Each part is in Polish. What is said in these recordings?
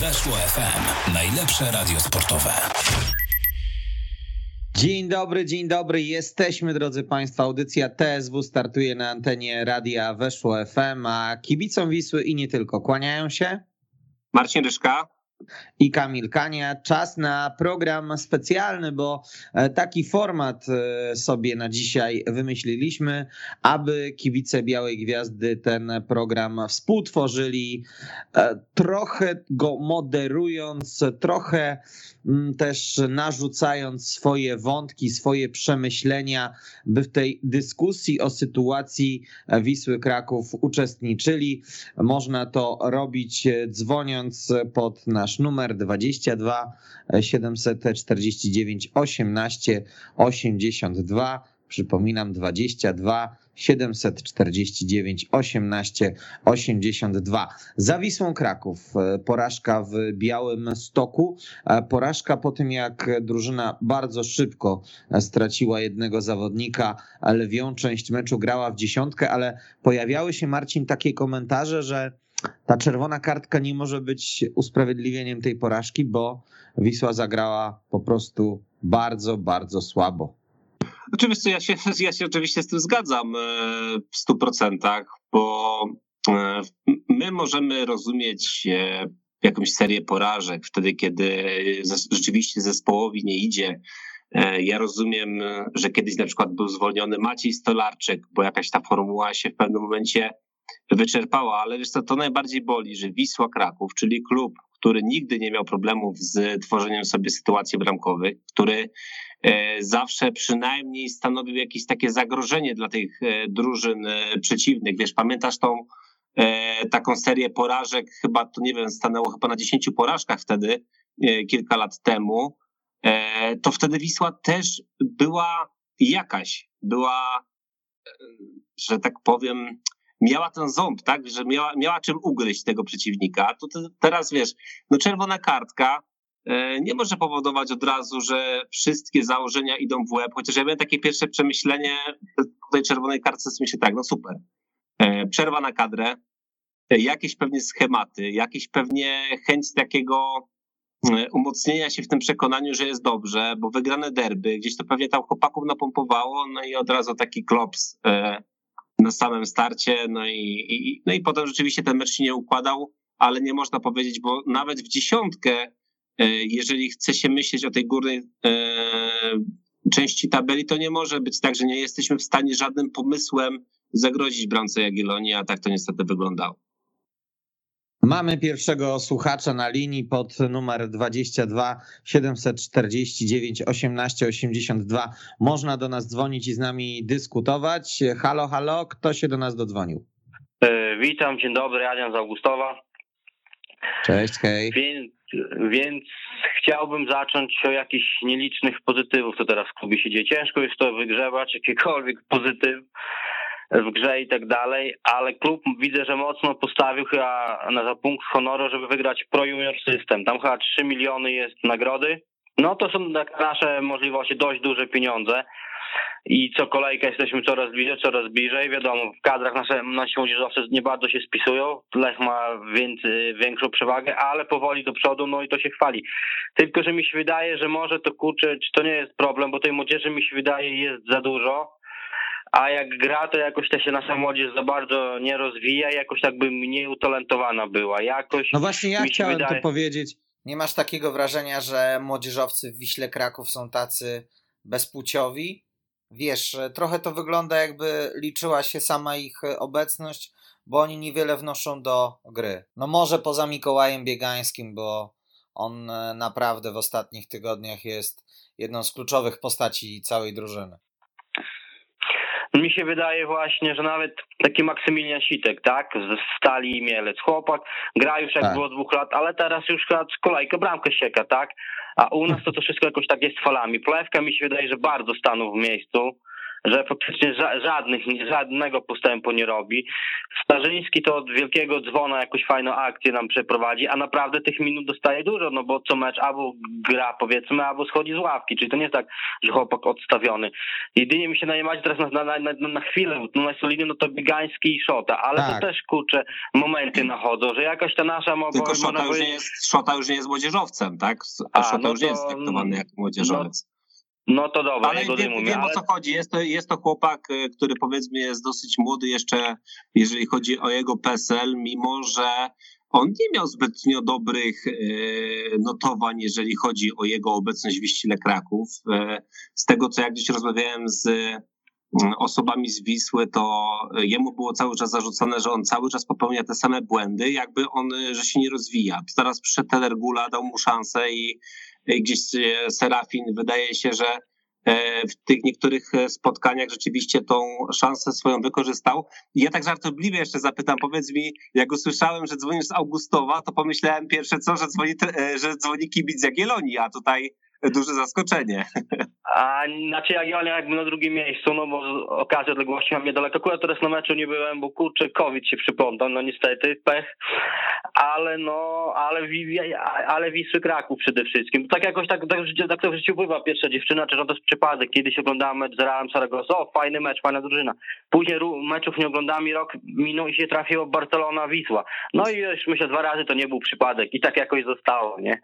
Weszło FM. Najlepsze radio sportowe. Dzień dobry, dzień dobry. Jesteśmy, drodzy Państwo. Audycja TSW startuje na antenie radia Weszło FM, a kibicom Wisły i nie tylko kłaniają się. Marcin Ryszka i Kamil Kania. Czas na program specjalny, bo e, taki format e, sobie na dzisiaj wymyśliliśmy, aby kibice Białej Gwiazdy ten program współtworzyli, e, trochę go moderując, trochę mm, też narzucając swoje wątki, swoje przemyślenia, by w tej dyskusji o sytuacji Wisły Kraków uczestniczyli. Można to robić dzwoniąc pod nasz nasz numer 22 749 18 82. Przypominam 22 749 18 82. Za Wisłą Kraków e, porażka w Białym Stoku. E, porażka po tym, jak drużyna bardzo szybko e, straciła jednego zawodnika. Lwią część meczu grała w dziesiątkę, ale pojawiały się, Marcin, takie komentarze, że ta czerwona kartka nie może być usprawiedliwieniem tej porażki, bo Wisła zagrała po prostu bardzo, bardzo słabo. Oczywiście ja się, ja się oczywiście z tym zgadzam e, w stu procentach, bo e, my możemy rozumieć e, jakąś serię porażek wtedy, kiedy rzeczywiście zespołowi nie idzie. Ja rozumiem, że kiedyś na przykład był zwolniony Maciej Stolarczyk, bo jakaś ta formuła się w pewnym momencie wyczerpała, ale wiesz co, to najbardziej boli, że Wisła Kraków, czyli klub, który nigdy nie miał problemów z tworzeniem sobie sytuacji bramkowych, który e, zawsze przynajmniej stanowił jakieś takie zagrożenie dla tych e, drużyn e, przeciwnych. Wiesz, pamiętasz tą taką serię porażek, chyba to nie wiem, stanęło chyba na 10 porażkach wtedy, kilka lat temu, to wtedy Wisła też była jakaś, była, że tak powiem, miała ten ząb, tak, że miała, miała czym ugryźć tego przeciwnika. To teraz wiesz, no czerwona kartka e, nie może powodować od razu, że wszystkie założenia idą w łeb, chociaż ja miałem takie pierwsze przemyślenie tej czerwonej kartce, myślę tak, no super. E, przerwa na kadrę, e, jakieś pewnie schematy, jakieś pewnie chęć takiego umocnienia się w tym przekonaniu, że jest dobrze, bo wygrane derby, gdzieś to pewnie tam chłopaków napompowało, no i od razu taki klops na samym starcie, no i, i, no i potem rzeczywiście ten mecz się nie układał, ale nie można powiedzieć, bo nawet w dziesiątkę, e, jeżeli chce się myśleć o tej górnej e, części tabeli, to nie może być tak, że nie jesteśmy w stanie żadnym pomysłem zagrozić bramce Jagiellonii, a tak to niestety wyglądało. Mamy pierwszego słuchacza na linii pod numer 22 749 18 82. Można do nas dzwonić i z nami dyskutować. Halo, halo, kto się do nas dodzwonił? E, witam, dzień dobry, Adrian z Augustowa. Cześć, hej. Więc, więc chciałbym zacząć o jakichś nielicznych pozytywów, co teraz w klubie się dzieje. Ciężko jest to wygrzewać, jakikolwiek pozytyw w grze i tak dalej, ale klub widzę, że mocno postawił chyba na punkt honoru, żeby wygrać Pro Junior System. Tam chyba 3 miliony jest nagrody. No to są nasze możliwości dość duże pieniądze i co kolejka jesteśmy coraz bliżej, coraz bliżej. Wiadomo, w kadrach nasze, nasi młodzieżowcy nie bardzo się spisują. Lech ma więcej, większą przewagę, ale powoli do przodu, no i to się chwali. Tylko, że mi się wydaje, że może to kurczę, czy to nie jest problem, bo tej młodzieży mi się wydaje jest za dużo a jak gra, to jakoś ta się nasza młodzież za bardzo nie rozwija, jakoś tak by mniej utalentowana była. Jakoś no właśnie ja chciałem wydaje... to powiedzieć. Nie masz takiego wrażenia, że młodzieżowcy w Wiśle Kraków są tacy bezpłciowi? Wiesz, trochę to wygląda jakby liczyła się sama ich obecność, bo oni niewiele wnoszą do gry. No może poza Mikołajem Biegańskim, bo on naprawdę w ostatnich tygodniach jest jedną z kluczowych postaci całej drużyny. Mi się wydaje właśnie, że nawet taki Maksymilian Sitek, tak, z Stali i Mielec, chłopak gra już jak tak. było dwóch lat, ale teraz już z kolejkę bramkę sieka, tak, a u nas to to wszystko jakoś tak jest falami. Plewka mi się wydaje, że bardzo stanął w miejscu, że faktycznie żadnych, żadnego postępu nie robi. Starzyński to od wielkiego dzwona jakąś fajną akcję nam przeprowadzi, a naprawdę tych minut dostaje dużo, no bo co mecz albo gra powiedzmy, albo schodzi z ławki, czyli to nie jest tak, że chłopak odstawiony. Jedynie mi się najmacie teraz na, na, na, na chwilę, no najsolidniej no to Biegański i Szota, ale tak. to też kurczę momenty nachodzą, że jakaś ta nasza... Tylko Szota już, nie jest, Szota już nie jest młodzieżowcem, tak? A, Szota no już nie jest traktowany jak młodzieżowiec. No, no to dobra, ale wiem, mówię, wiem ale... o co chodzi. Jest to, jest to chłopak, e, który powiedzmy jest dosyć młody jeszcze, jeżeli chodzi o jego PESEL, mimo że on nie miał zbytnio dobrych e, notowań, jeżeli chodzi o jego obecność w Wiścile Kraków. E, z tego, co ja gdzieś rozmawiałem z osobami z Wisły, to jemu było cały czas zarzucone, że on cały czas popełnia te same błędy, jakby on, że się nie rozwija. Teraz przyszedł Teller Gula, dał mu szansę i gdzieś e, Serafin wydaje się, że e, w tych niektórych e, spotkaniach rzeczywiście tą szansę swoją wykorzystał. I ja tak żartobliwie jeszcze zapytam, powiedz mi, jak usłyszałem, że dzwonisz z Augustowa, to pomyślałem pierwsze co, że dzwoni, że dzwoni kibic Jagiellonii, a tutaj duże zaskoczenie. A znaczy Jagiellonia jakby na drugim miejscu, no bo okazja odległości mam niedaleko. Akurat teraz na meczu nie byłem, bo kurczę COVID się przyplątał, no niestety, pech. Ale no, ale, ale Wisły Kraków przede wszystkim. Tak jakoś tak, tak, tak to w życiu bywa. Pierwsza dziewczyna, czy to jest przypadek. Kiedyś oglądałem mecz z Realem Saragossa, o fajny mecz, fajna drużyna. Później meczów nie oglądam i rok minął i się trafiło Barcelona-Wisła. No i już myślę dwa razy to nie był przypadek i tak jakoś zostało, nie?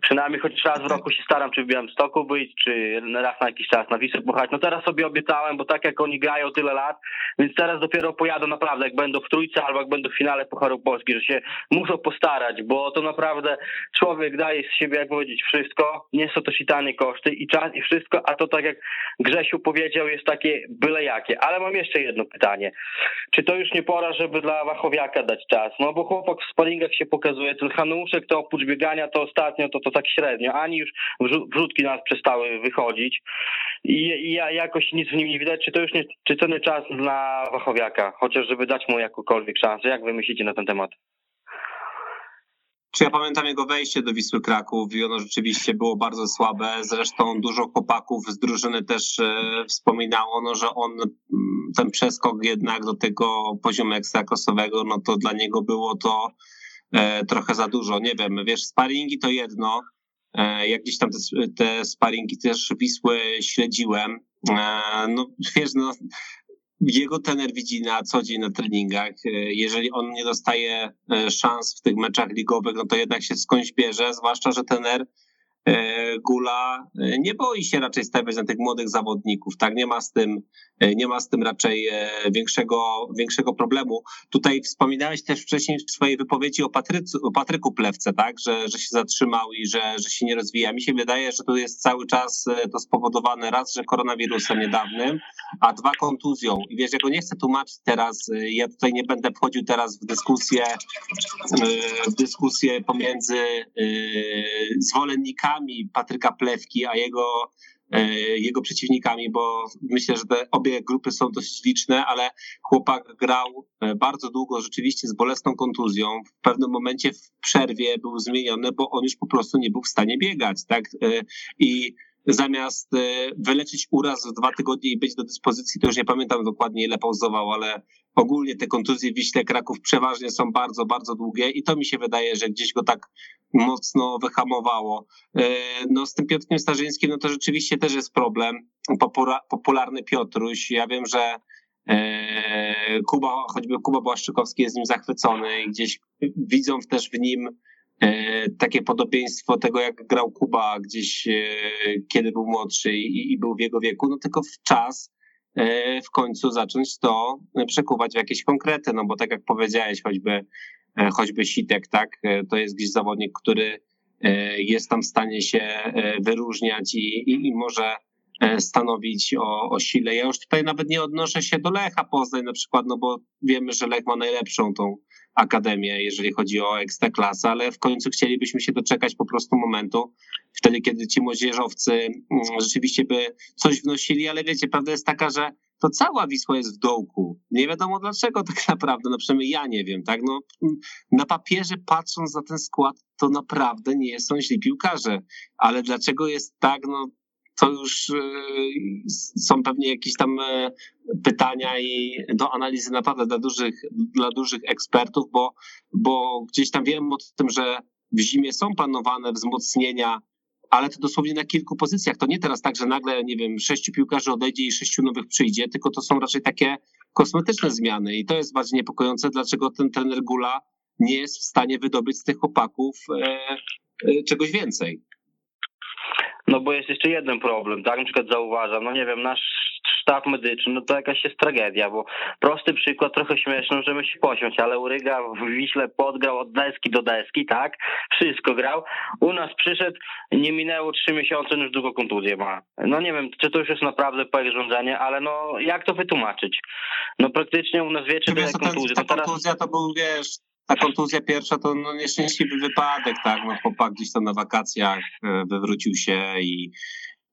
Przynajmniej choć raz w roku się staram, czy w Białymstoku być, czy raz na jakiś czas na Wisłę pojechać. No teraz sobie obiecałem, bo tak jak oni grają tyle lat, więc teraz dopiero pojadę naprawdę, jak będą w trójce albo jak będą w finale Pucharu Polski, że się muszą postarać, bo to naprawdę człowiek daje z siebie, jak powiedzieć, wszystko. Nie są to sitanie koszty i czas i wszystko, a to tak jak Grzesiu powiedział, jest takie byle jakie. Ale mam jeszcze jedno pytanie. Czy to już nie pora, żeby dla Wachowiaka dać czas? No bo chłopak w sparingach się pokazuje, ten Hanuszek to oprócz biegania to ostatnio to, to tak średnio, ani już wrzutki nas przestały wychodzić i, i jakoś nic w nim nie widać. Czy to już nie, czy nie czas dla Wachowiaka, chociaż żeby dać mu jakąkolwiek szansę? Jak wy myślicie na ten temat? Czy ja pamiętam jego wejście do Wisły Kraków i ono rzeczywiście było bardzo słabe. Zresztą dużo chłopaków z drużyny też e, wspominało, no, że on mm, ten przeskok jednak do tego poziomu ekstraklasowego, no to dla niego było to e, trochę za dużo. Nie wiem, wiesz, sparingi to jedno. E, jak gdzieś tam te, te sparingi też Wisły śledziłem. No wiesz, no jego tener widzi na co dzień na treningach. E, jeżeli on nie dostaje e, szans w tych meczach ligowych, no to jednak się skądś bierze, zwłaszcza, że tener E, Gula e, nie boi się raczej stawiać na tych młodych zawodników, tak? Nie ma z tym, e, nie ma z tym raczej większego, większego problemu. Tutaj wspominałeś też wcześniej w swojej wypowiedzi o, Patrycu, o Patryku Plewce, tak? Że, że się zatrzymał i że, że się nie rozwija. Mi się wydaje, że to jest cały czas to spowodowane raz, że koronawirusem niedawnym, a dwa kontuzją. I wiesz, ja go nie chcę tłumaczyć teraz, ja tutaj nie będę wchodził teraz w dyskusję, w dyskusję pomiędzy zwolennikami Patryka Plewki, a jego, e, jego przeciwnikami, bo myślę, że te obie grupy są dość liczne, ale chłopak grał e, bardzo długo rzeczywiście z bolesną kontuzją. W pewnym momencie w przerwie był zmieniony, bo on już po prostu nie był w stanie biegać, tak? E, I zamiast wyleczyć uraz w dwa tygodnie i być do dyspozycji, to już nie pamiętam dokładnie ile pauzował, ale ogólnie te kontuzje Wiśle Kraków przeważnie są bardzo, bardzo długie i to mi się wydaje, że gdzieś go tak mocno wyhamowało. E, no z tym Piotrkiem Starzyńskim, no to rzeczywiście też jest problem. Popularny Piotruś, ja wiem, że e, Kuba, choćby Kuba Błaszczykowski jest nim zachwycony i gdzieś widzą też w nim takie podobieństwo tego, jak grał Kuba gdzieś, kiedy był młodszy i, był w jego wieku, no tylko w czas w końcu zacząć to przekuwać w jakieś konkrety, no bo tak jak powiedziałeś, choćby E, choćby Sitek, tak? E, to jest gdzieś zawodnik, który e, jest tam w stanie się wyróżniać i, i, i może stanowić o, o sile. Ja już tutaj nawet nie odnoszę się do Lecha Poznań na przykład, no bo wiemy, że Lech ma najlepszą tą akademię, jeżeli chodzi o ekstraklasę, ale w końcu chcielibyśmy się doczekać po prostu momentu, wtedy kiedy ci młodzieżowcy mm, rzeczywiście by coś wnosili, ale wiecie, prawda jest taka, że to cała Wisła jest w dołku. Nie wiadomo dlaczego tak naprawdę, no przynajmniej ja nie wiem, tak? No, na papierze patrząc na ten skład, to naprawdę nie są źli piłkarze, ale dlaczego jest tak, no to już są pewnie jakieś tam pytania i do analizy naprawdę dla dużych, dla dużych ekspertów, bo, bo gdzieś tam wiem o tym, że w zimie są planowane wzmocnienia ale to dosłownie na kilku pozycjach. To nie teraz tak, że nagle, nie wiem, sześciu piłkarzy odejdzie i sześciu nowych przyjdzie, tylko to są raczej takie kosmetyczne zmiany i to jest bardziej niepokojące, dlaczego ten trener Gula nie jest w stanie wydobyć z tych chłopaków e, e, czegoś więcej. No bo jest jeszcze jeden problem, tak? Na przykład zauważam, no nie wiem, nasz sztab medyczny, no to jakaś jest tragedia, bo prosty przykład, trochę śmieszny, możemy się pośmiać, ale Uryga w Wiśle podgrał od deski do deski, tak? Wszystko grał. U nas przyszedł, nie minęło trzy miesiące, już długo kontuzję ma. No nie wiem, czy to już jest naprawdę pełne rządzenie, ale no jak to wytłumaczyć? No praktycznie u nas wie, czy to jest kontuzja. Ta teraz... kontuzja to był, wiesz, ta kontuzja pierwsza to no, nieszczęśliwy wypadek, tak? No, chłopak gdzieś tam na wakacjach e, wywrócił się i,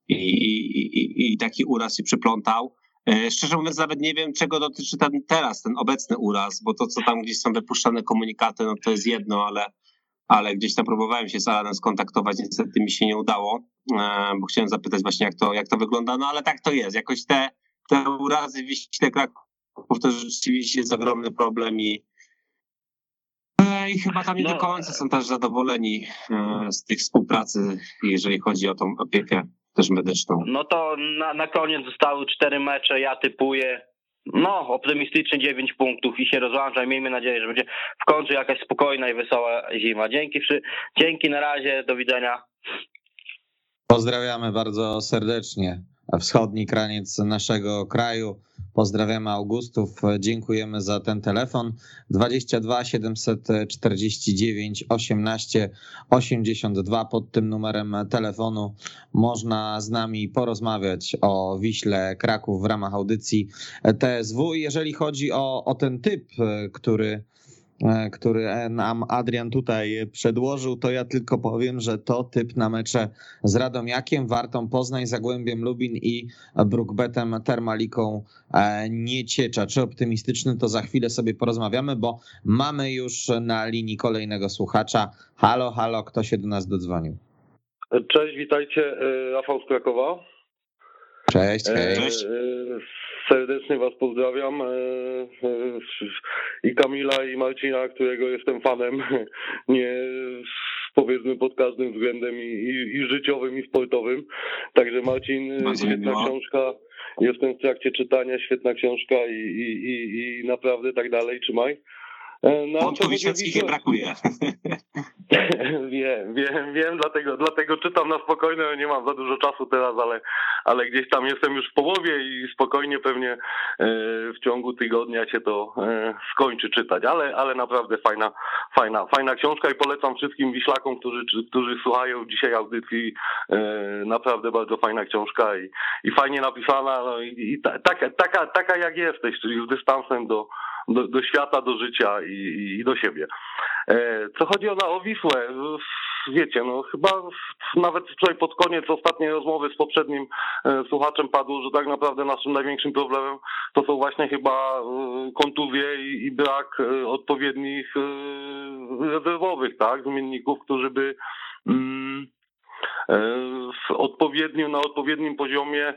i, i, i taki uraz się przyplątał. E, szczerze mówiąc, nawet nie wiem, czego dotyczy ten teraz, ten obecny uraz, bo to, co tam gdzieś są wypuszczane komunikaty, no to jest jedno, ale, ale gdzieś tam próbowałem się z Alanem skontaktować, niestety mi się nie udało, e, bo chciałem zapytać właśnie, jak to, jak to wygląda, no ale tak to jest. Jakoś te, te urazy w Wiśle Kraków to rzeczywiście jest ogromny problem i, e, i chyba tam nie no, do końca są też zadowoleni z tych współpracy, jeżeli chodzi o tą opiekę też medyczną. No to na, na koniec zostały cztery mecze, ja typuję no, optymistycznie 9 punktów i się rozłącza. Miejmy nadzieję, że będzie w końcu jakaś spokojna i wesoła zima. Dzięki, dzięki na razie, do widzenia. Pozdrawiamy bardzo serdecznie wschodni kraniec naszego kraju. Pozdrawiamy Augustów, dziękujemy za ten telefon. 22 749 18 82 pod tym numerem telefonu można z nami porozmawiać o Wiśle Kraków w ramach audycji TSW. Jeżeli chodzi o, o ten typ, który który nam Adrian tutaj przedłożył, to ja tylko powiem, że to typ na mecze z Radomiakiem, Wartą Poznań, Zagłębiem Lubin i Brookbetem Termaliką e, Nieciecza. Czy optymistyczny, to za chwilę sobie porozmawiamy, bo mamy już na linii kolejnego słuchacza. Halo, halo, kto się do nas dodzwonił? Cześć, witajcie, e, Rafał z Krakowa. Cześć, hej. Cześć. Serdecznie Was pozdrawiam e, e, i Kamila i Marcina, którego jestem fanem, nie powiedzmy pod każdym względem i, i, i życiowym i sportowym. Także Marcin, Bardzo świetna książka, jestem w trakcie czytania, świetna książka i, i, i naprawdę tak dalej, trzymaj. E, no, Wątków świeckich nie brakuje. wiem, wiem, wiem, dlatego, dlatego czytam na spokojnie, nie mam za dużo czasu teraz, ale, ale gdzieś tam jestem już w połowie i spokojnie pewnie e, w ciągu tygodnia się to e, skończy czytać, ale, ale naprawdę fajna, fajna, fajna książka i polecam wszystkim wiślakom, którzy, którzy słuchają dzisiaj audycji, naprawdę bardzo fajna książka i, i fajnie napisana no i, i taka, taka, taka jak jesteś, czyli z dystansem do, do, do świata, do życia i, i do siebie. E, co chodzi o, o Wisłę, wiecie, no chyba nawet wczoraj pod koniec ostatniej rozmowy z poprzednim e, słuchaczem padło, że tak naprawdę naszym największym problemem to są właśnie chyba e, kontuzje i, i brak odpowiednich rezerwowych, tak, zmienników, którzy by mm, w odpowiednim, na odpowiednim poziomie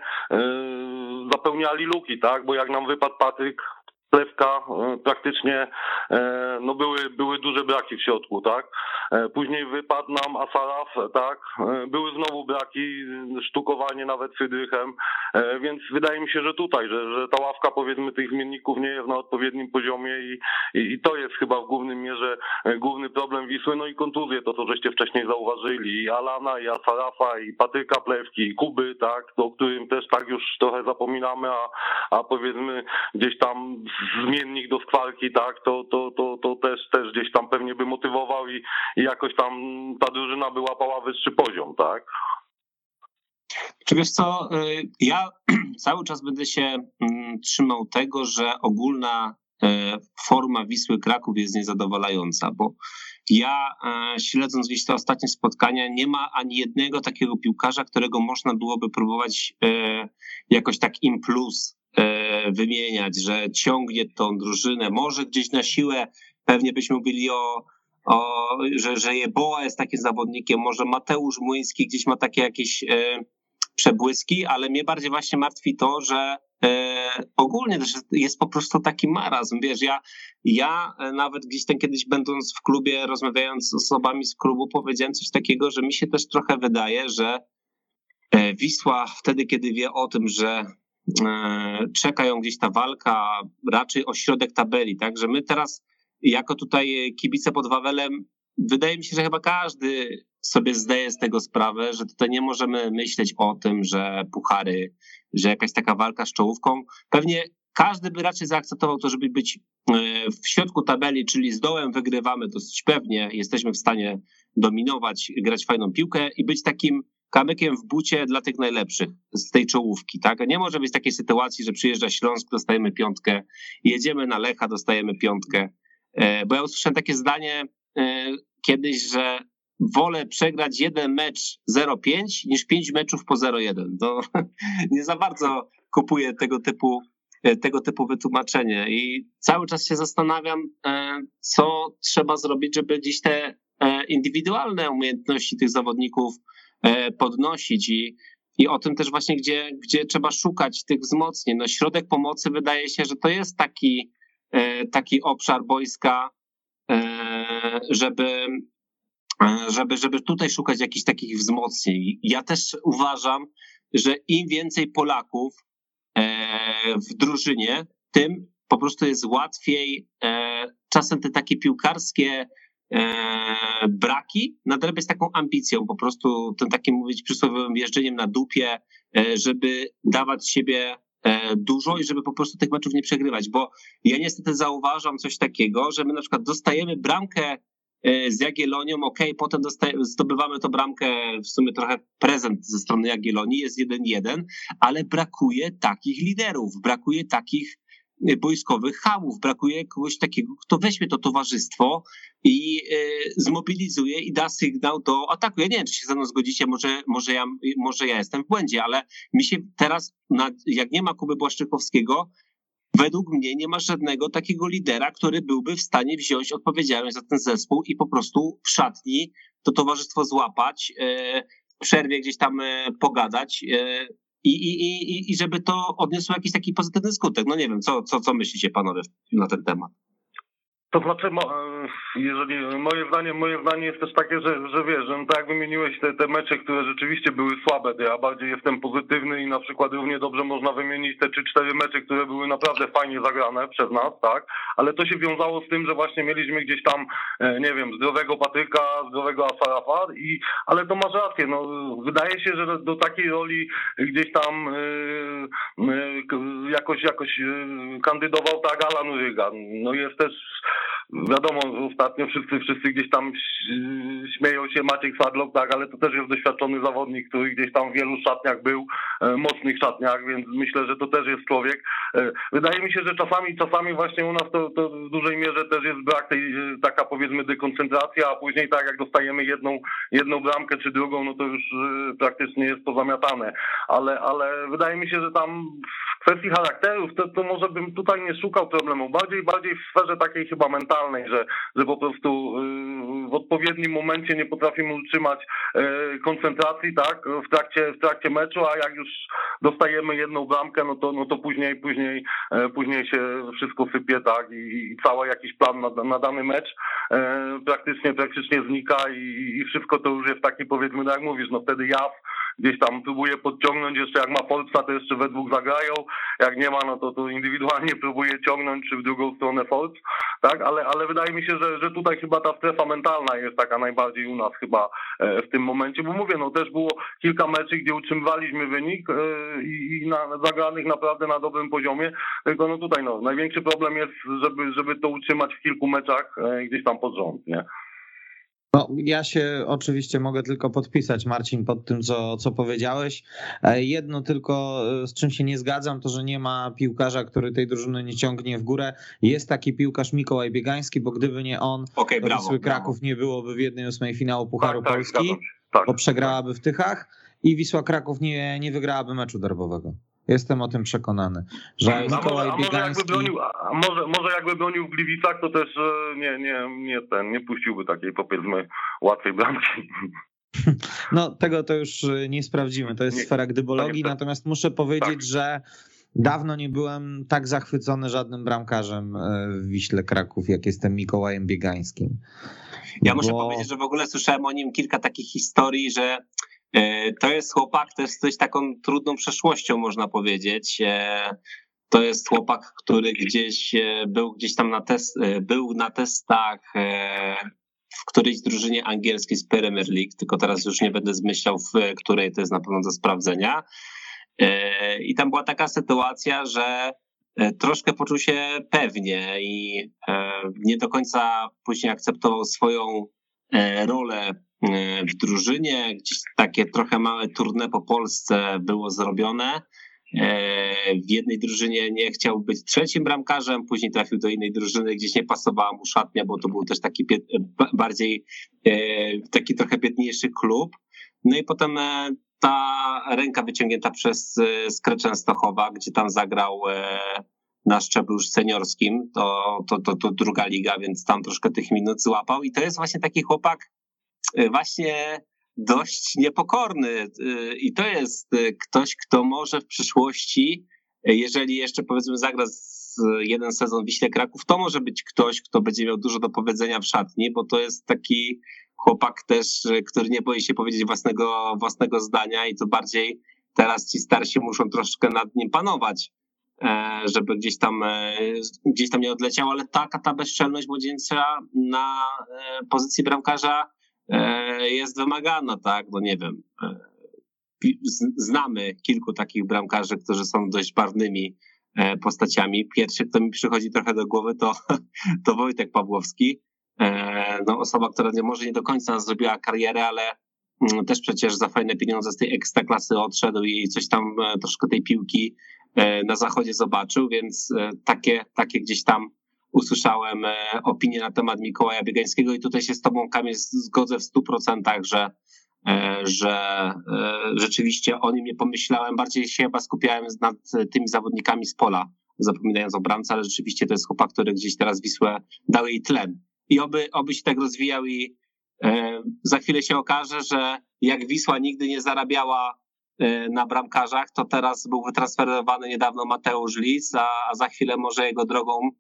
zapełniali luki, tak? Bo jak nam wypadł Patryk Plewka e, praktycznie e, no były, były duże braki w środku, tak? E, później wypadł nam Asaraf, tak? Były znowu braki, sztukowanie nawet Fydrychem, więc wydaje mi się, że tutaj, że, że ta ławka powiedzmy tych zmienników nie jest na odpowiednim poziomie i, i, i to jest chyba w głównym mierze główny problem Wisły, no i kontuzje, to co żeście wcześniej zauważyli, i Alana, i Asarafa, i Patryka Plewki, i Kuby, tak? O którym też tak już trochę zapominamy, a, a powiedzmy gdzieś tam zmiennik do skwarki, tak, to, to, to, to też, też gdzieś tam pewnie by motywował i, i jakoś tam ta drużyna by łapała wyższy poziom, tak? Czy wiesz co, y, ja cały czas będę się mm, trzymał tego, że ogólna y, forma Wisły Kraków jest niezadowalająca, bo ja y, śledząc gdzieś te ostatnie spotkania, nie ma ani jednego takiego piłkarza, którego można byłoby próbować jakoś tak im plus E, wymieniać, że ciągnie tą drużynę, może gdzieś na siłę, pewnie byśmy mówili o, o że, że Jeboa jest takim zawodnikiem, może Mateusz Młyński gdzieś ma takie jakieś e, przebłyski, ale mnie bardziej właśnie martwi to, że e, ogólnie też jest po prostu taki marazm, wiesz, ja, ja nawet gdzieś tam kiedyś będąc w klubie, rozmawiając z osobami z klubu, powiedziałem coś takiego, że mi się też trochę wydaje, że e, Wisła wtedy, kiedy wie o tym, że e, czeka ją gdzieś ta walka raczej o środek tabeli, tak, że my teraz jako tutaj kibice pod Wawelem, wydaje mi się, że chyba każdy sobie zdaje z tego sprawę, że tutaj nie możemy myśleć o tym, że puchary, że jakaś taka walka z czołówką. Pewnie każdy by raczej zaakceptował to, żeby być e, w środku tabeli, czyli z dołem wygrywamy dosyć pewnie, jesteśmy w stanie dominować, grać fajną piłkę i być takim kamykiem w bucie dla tych najlepszych z tej czołówki. Tak? Nie może być takiej sytuacji, że przyjeżdża Śląsk, dostajemy piątkę, jedziemy na Lecha, dostajemy piątkę. E, bo ja usłyszałem takie zdanie e, kiedyś, że wolę przegrać jeden mecz 0-5 niż pięć meczów po 0-1. To nie za bardzo kupuję tego typu, e, tego typu wytłumaczenie i cały czas się zastanawiam, co trzeba zrobić, żeby dziś te indywidualne umiejętności tych zawodników podnosić i, i o tym też właśnie, gdzie, gdzie trzeba szukać tych wzmocnień. No, środek pomocy wydaje się, że to jest taki, taki obszar boiska, żeby, E, żeby, żeby tutaj szukać jakichś takich wzmocnień. Ja też uważam, że im więcej Polaków e, w drużynie, tym po prostu jest łatwiej e, czasem te takie piłkarskie braki nadrabiać taką ambicją, po prostu tym takim mówić przysłowiowym jeżdżeniem na dupie, żeby dawać siebie dużo i żeby po prostu tych meczów nie przegrywać, bo ja niestety zauważam coś takiego, że my na przykład dostajemy bramkę E, z Jagiellonią, ok, potem zdobywamy to bramkę, w sumie trochę prezent ze strony Jagiellonii, jest 1-1, ale brakuje takich liderów, brakuje takich e, boiskowych hamów, brakuje kogoś takiego, kto weźmie to towarzystwo i y, zmobilizuje i da sygnał do ataku. Ja nie wiem, czy się ze mną zgodzicie, może, może, ja, może ja jestem w błędzie, ale mi się teraz, jak nie ma Kuby Błaszczykowskiego, według mnie nie ma żadnego takiego lidera, który byłby w stanie wziąć odpowiedzialność za ten zespół i po prostu w szatni to towarzystwo złapać, e, w przerwie gdzieś tam pogadać i, i, i, i żeby to odniosło jakiś taki pozytywny skutek. No nie wiem, co, co, co myślicie panowie na ten temat? To znaczy, jeżeli moje zdanie, moje zdanie jest też takie, że, że wiesz, że no tak jak wymieniłeś te, te mecze, które rzeczywiście były słabe, to ja bardziej jestem pozytywny i na przykład równie dobrze można wymienić te czy cztery mecze, które były naprawdę fajnie zagrane przez nas, tak? Ale to się wiązało z tym, że właśnie mieliśmy gdzieś tam, e, nie wiem, zdrowego Patryka, zdrowego Afarafa i, ale to masz rację, no wydaje się, że do takiej roli gdzieś tam yy, jakoś, jakoś kandydował tak Alan Ryga. No jest też Wiadomo, ostatnio wszyscy, wszyscy gdzieś tam śmieją się Maciek Sadlok, tak, ale to też jest doświadczony zawodnik, który gdzieś tam w wielu szatniach był, e, mocnych szatniach, więc myślę, że to też jest człowiek. E, wydaje mi się, że czasami, czasami właśnie u nas to, to w dużej mierze też jest brak tej, e, taka powiedzmy dekoncentracja, a później tak jak dostajemy jedną, jedną bramkę czy drugą, no to już praktycznie jest to zamiatane. Ale, ale wydaje mi się, że tam w kwestii charakterów to, to może bym tutaj nie szukał problemu. Bardziej, bardziej w sferze takiej chyba mentalnej że, że po prostu y, w odpowiednim momencie nie potrafimy utrzymać y, koncentracji, tak, w trakcie, w trakcie meczu, a jak już dostajemy jedną bramkę, no to, no to później, później, e, później się wszystko sypie, tak, i, i cały jakiś plan na, na dany mecz praktycznie, praktycznie znika i, i wszystko to już jest taki powiedzmy, no jak mówisz, no wtedy jaw, gdzieś tam próbuje podciągnąć, jeszcze jak ma Polska, to jeszcze we dwóch zagrają, jak nie ma, no to, to indywidualnie próbuje ciągnąć, czy w drugą stronę Folc, tak, ale, ale wydaje mi się, że, że tutaj chyba ta strefa mentalna jest taka najbardziej u nas chyba e, w tym momencie, bo mówię, no też było kilka meczy, gdzie utrzymywaliśmy wynik e, i, i na, zagranych naprawdę na dobrym poziomie, tylko no tutaj no, największy problem jest, żeby, żeby to utrzymać w kilku meczach e, gdzieś tam pod rząd, nie? No, ja się oczywiście mogę tylko podpisać, Marcin, pod tym, co, co powiedziałeś. E, jedno tylko, e, z czym się nie zgadzam, to że nie ma piłkarza, który tej drużyny nie ciągnie w górę. Jest taki piłkarz Mikołaj Biegański, bo gdyby nie on, okay, brawo, Wisły Kraków brawo. nie byłoby w jednej ósmej finału Pucharu tak, tak Polski, tak, tak, bo przegrałaby w Tychach i Wisła Kraków nie, nie wygrałaby meczu derbowego. Jestem o tym przekonany, że Mikołaj a może, Biegański... A może, jakby bronił, a może, może jakby bronił w Gliwicach, to też e, nie, nie, nie ten, nie puściłby takiej powiedzmy łatwej bramki. No tego to już nie sprawdzimy, to jest nie, sfera gdybologii, natomiast muszę powiedzieć, tak. że dawno nie byłem tak zachwycony żadnym bramkarzem w Wiśle Kraków, jak jestem Mikołajem Biegańskim. Ja muszę bo... powiedzieć, że w ogóle słyszałem o nim kilka takich historii, że e, to jest chłopak, to jest coś taką trudną przeszłością, można powiedzieć. E, to jest chłopak, który gdzieś e, był gdzieś tam na test, był na testach w którejś drużynie angielskiej z Premier League, tylko teraz już nie będę zmyślał, w której to jest na pewno do sprawdzenia. I tam była taka sytuacja, że E, troszkę poczuł się pewnie i e, nie do końca później akceptował swoją e, rolę w drużynie. Gdzieś takie trochę małe tournée po Polsce było zrobione. W jednej drużynie nie chciał być trzecim bramkarzem, później trafił do innej drużyny, gdzieś nie pasowała mu szatnia, bo to był też taki bardziej, taki trochę biedniejszy klub. No i potem ta ręka wyciągnięta przez e, Skrę Częstochowa, gdzie tam zagrał e, na szczeblu już seniorskim, to, to, to, to druga liga, więc tam troszkę tych minut złapał i to jest właśnie taki chłopak e, właśnie dość niepokorny i to jest ktoś, kto może w przyszłości, jeżeli jeszcze powiedzmy zagra jeden sezon Wiśle Kraków, to może być ktoś, kto będzie miał dużo do powiedzenia w szatni, bo to jest taki chłopak też, który nie boi się powiedzieć własnego, własnego zdania i to bardziej teraz ci starsi muszą troszkę nad nim panować, e, żeby gdzieś tam, e, gdzieś tam nie odleciał, ale taka ta bezczelność młodzieńca na e, pozycji bramkarza jest wymagana, tak, no nie wiem. Znamy kilku takich bramkarzy, którzy są dość barwnymi postaciami. Pierwszy, kto mi przychodzi trochę do głowy, to, to Wojtek Pawłowski, E, no, osoba, która nie, może nie do końca zrobiła karierę, ale mm, też przecież za fajne pieniądze z tej ekstraklasy odszedł i coś tam e, troszkę tej piłki e, na zachodzie zobaczył, więc takie, takie gdzieś tam usłyszałem opinie na temat Mikołaja Biegańskiego i tutaj się z tobą Kamil zgodzę w stu procentach, że że rzeczywiście o nim nie pomyślałem, bardziej się chyba skupiałem nad tymi zawodnikami z pola, zapominając o bramce, ale rzeczywiście to jest chłopak, który gdzieś teraz Wisłę dał jej tlen. I oby, oby się tak rozwijał i e, za chwilę się okaże, że jak Wisła nigdy nie zarabiała e, na bramkarzach, to teraz był wytransferowany niedawno Mateusz Lis, a, a za chwilę może jego drogą e,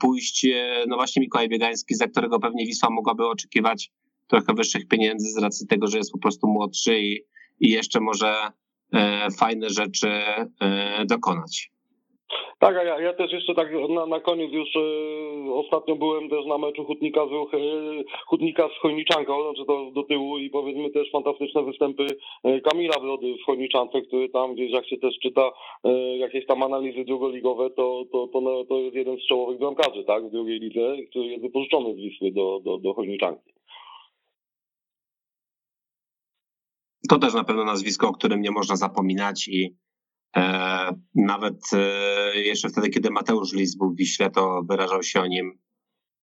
pójść e, no właśnie Mikołaj Biegański, za którego pewnie Wisła mogłaby oczekiwać trochę wyższych pieniędzy z racji tego, że jest po prostu młodszy i, i jeszcze może e, fajne rzeczy e, dokonać. Tak, ja, ja też jeszcze tak na, na koniec już e, ostatnio byłem też na meczu Hutnika z, e, Hutnika z Chojniczanką, znaczy to do tyłu i powiedzmy też fantastyczne występy e, Kamila Wlody w Chojniczance, który tam gdzieś jak się też czyta e, jakieś tam analizy drugoligowe, to, to, to, no, to jest jeden z czołowych bramkarzy, tak, w drugiej lidze, który jest wypożyczony z Wisły do, do, do Chojniczanki. To też na pewno nazwisko, o którym nie można zapominać i nawet e, jeszcze wtedy, kiedy Mateusz Lis był w Wiśle, to wyrażał się o nim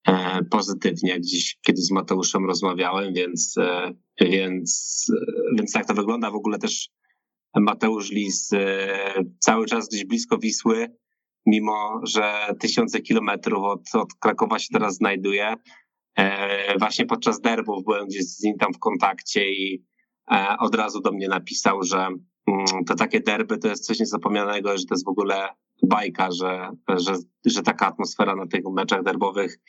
e, pozytywnie. Gdzieś kiedyś z Mateuszem rozmawiałem, więc, więc, więc tak to wygląda. W ogóle też Mateusz Lis cały czas gdzieś blisko Wisły, mimo że tysiące kilometrów od, od Krakowa się teraz znajduje. Właśnie podczas derbów byłem gdzieś z nim tam w kontakcie i od razu do mnie napisał, że to takie derby to jest coś niezapomnianego, że to jest w ogóle bajka, że, że, że taka atmosfera na tych meczach derbowych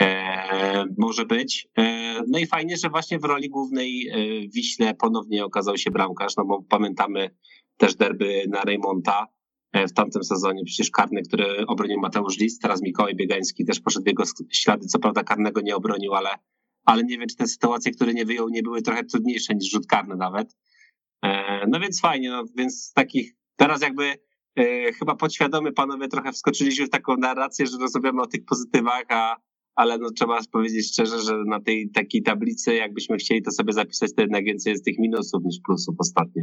e, może być. E, no i fajnie, że właśnie w roli głównej e, Wiśle ponownie okazał się bramkarz, no bo pamiętamy też derby na Reymonta e, w tamtym sezonie, przecież karny, który obronił Mateusz List, teraz Mikołaj Biegański też poszedł w jego ślady, co prawda karnego nie obronił, ale, ale nie wiem, czy te sytuacje, które nie wyjął, nie były trochę trudniejsze niż rzut karny nawet. E, no więc fajnie, no więc takich, teraz jakby e, chyba podświadomie panowie trochę wskoczyliśmy w taką narrację, że rozmawiamy o tych pozytywach, a, ale no trzeba powiedzieć szczerze, że na tej takiej tablicy, jakbyśmy chcieli to sobie zapisać, to jednak więcej jest tych minusów niż plusów ostatnio.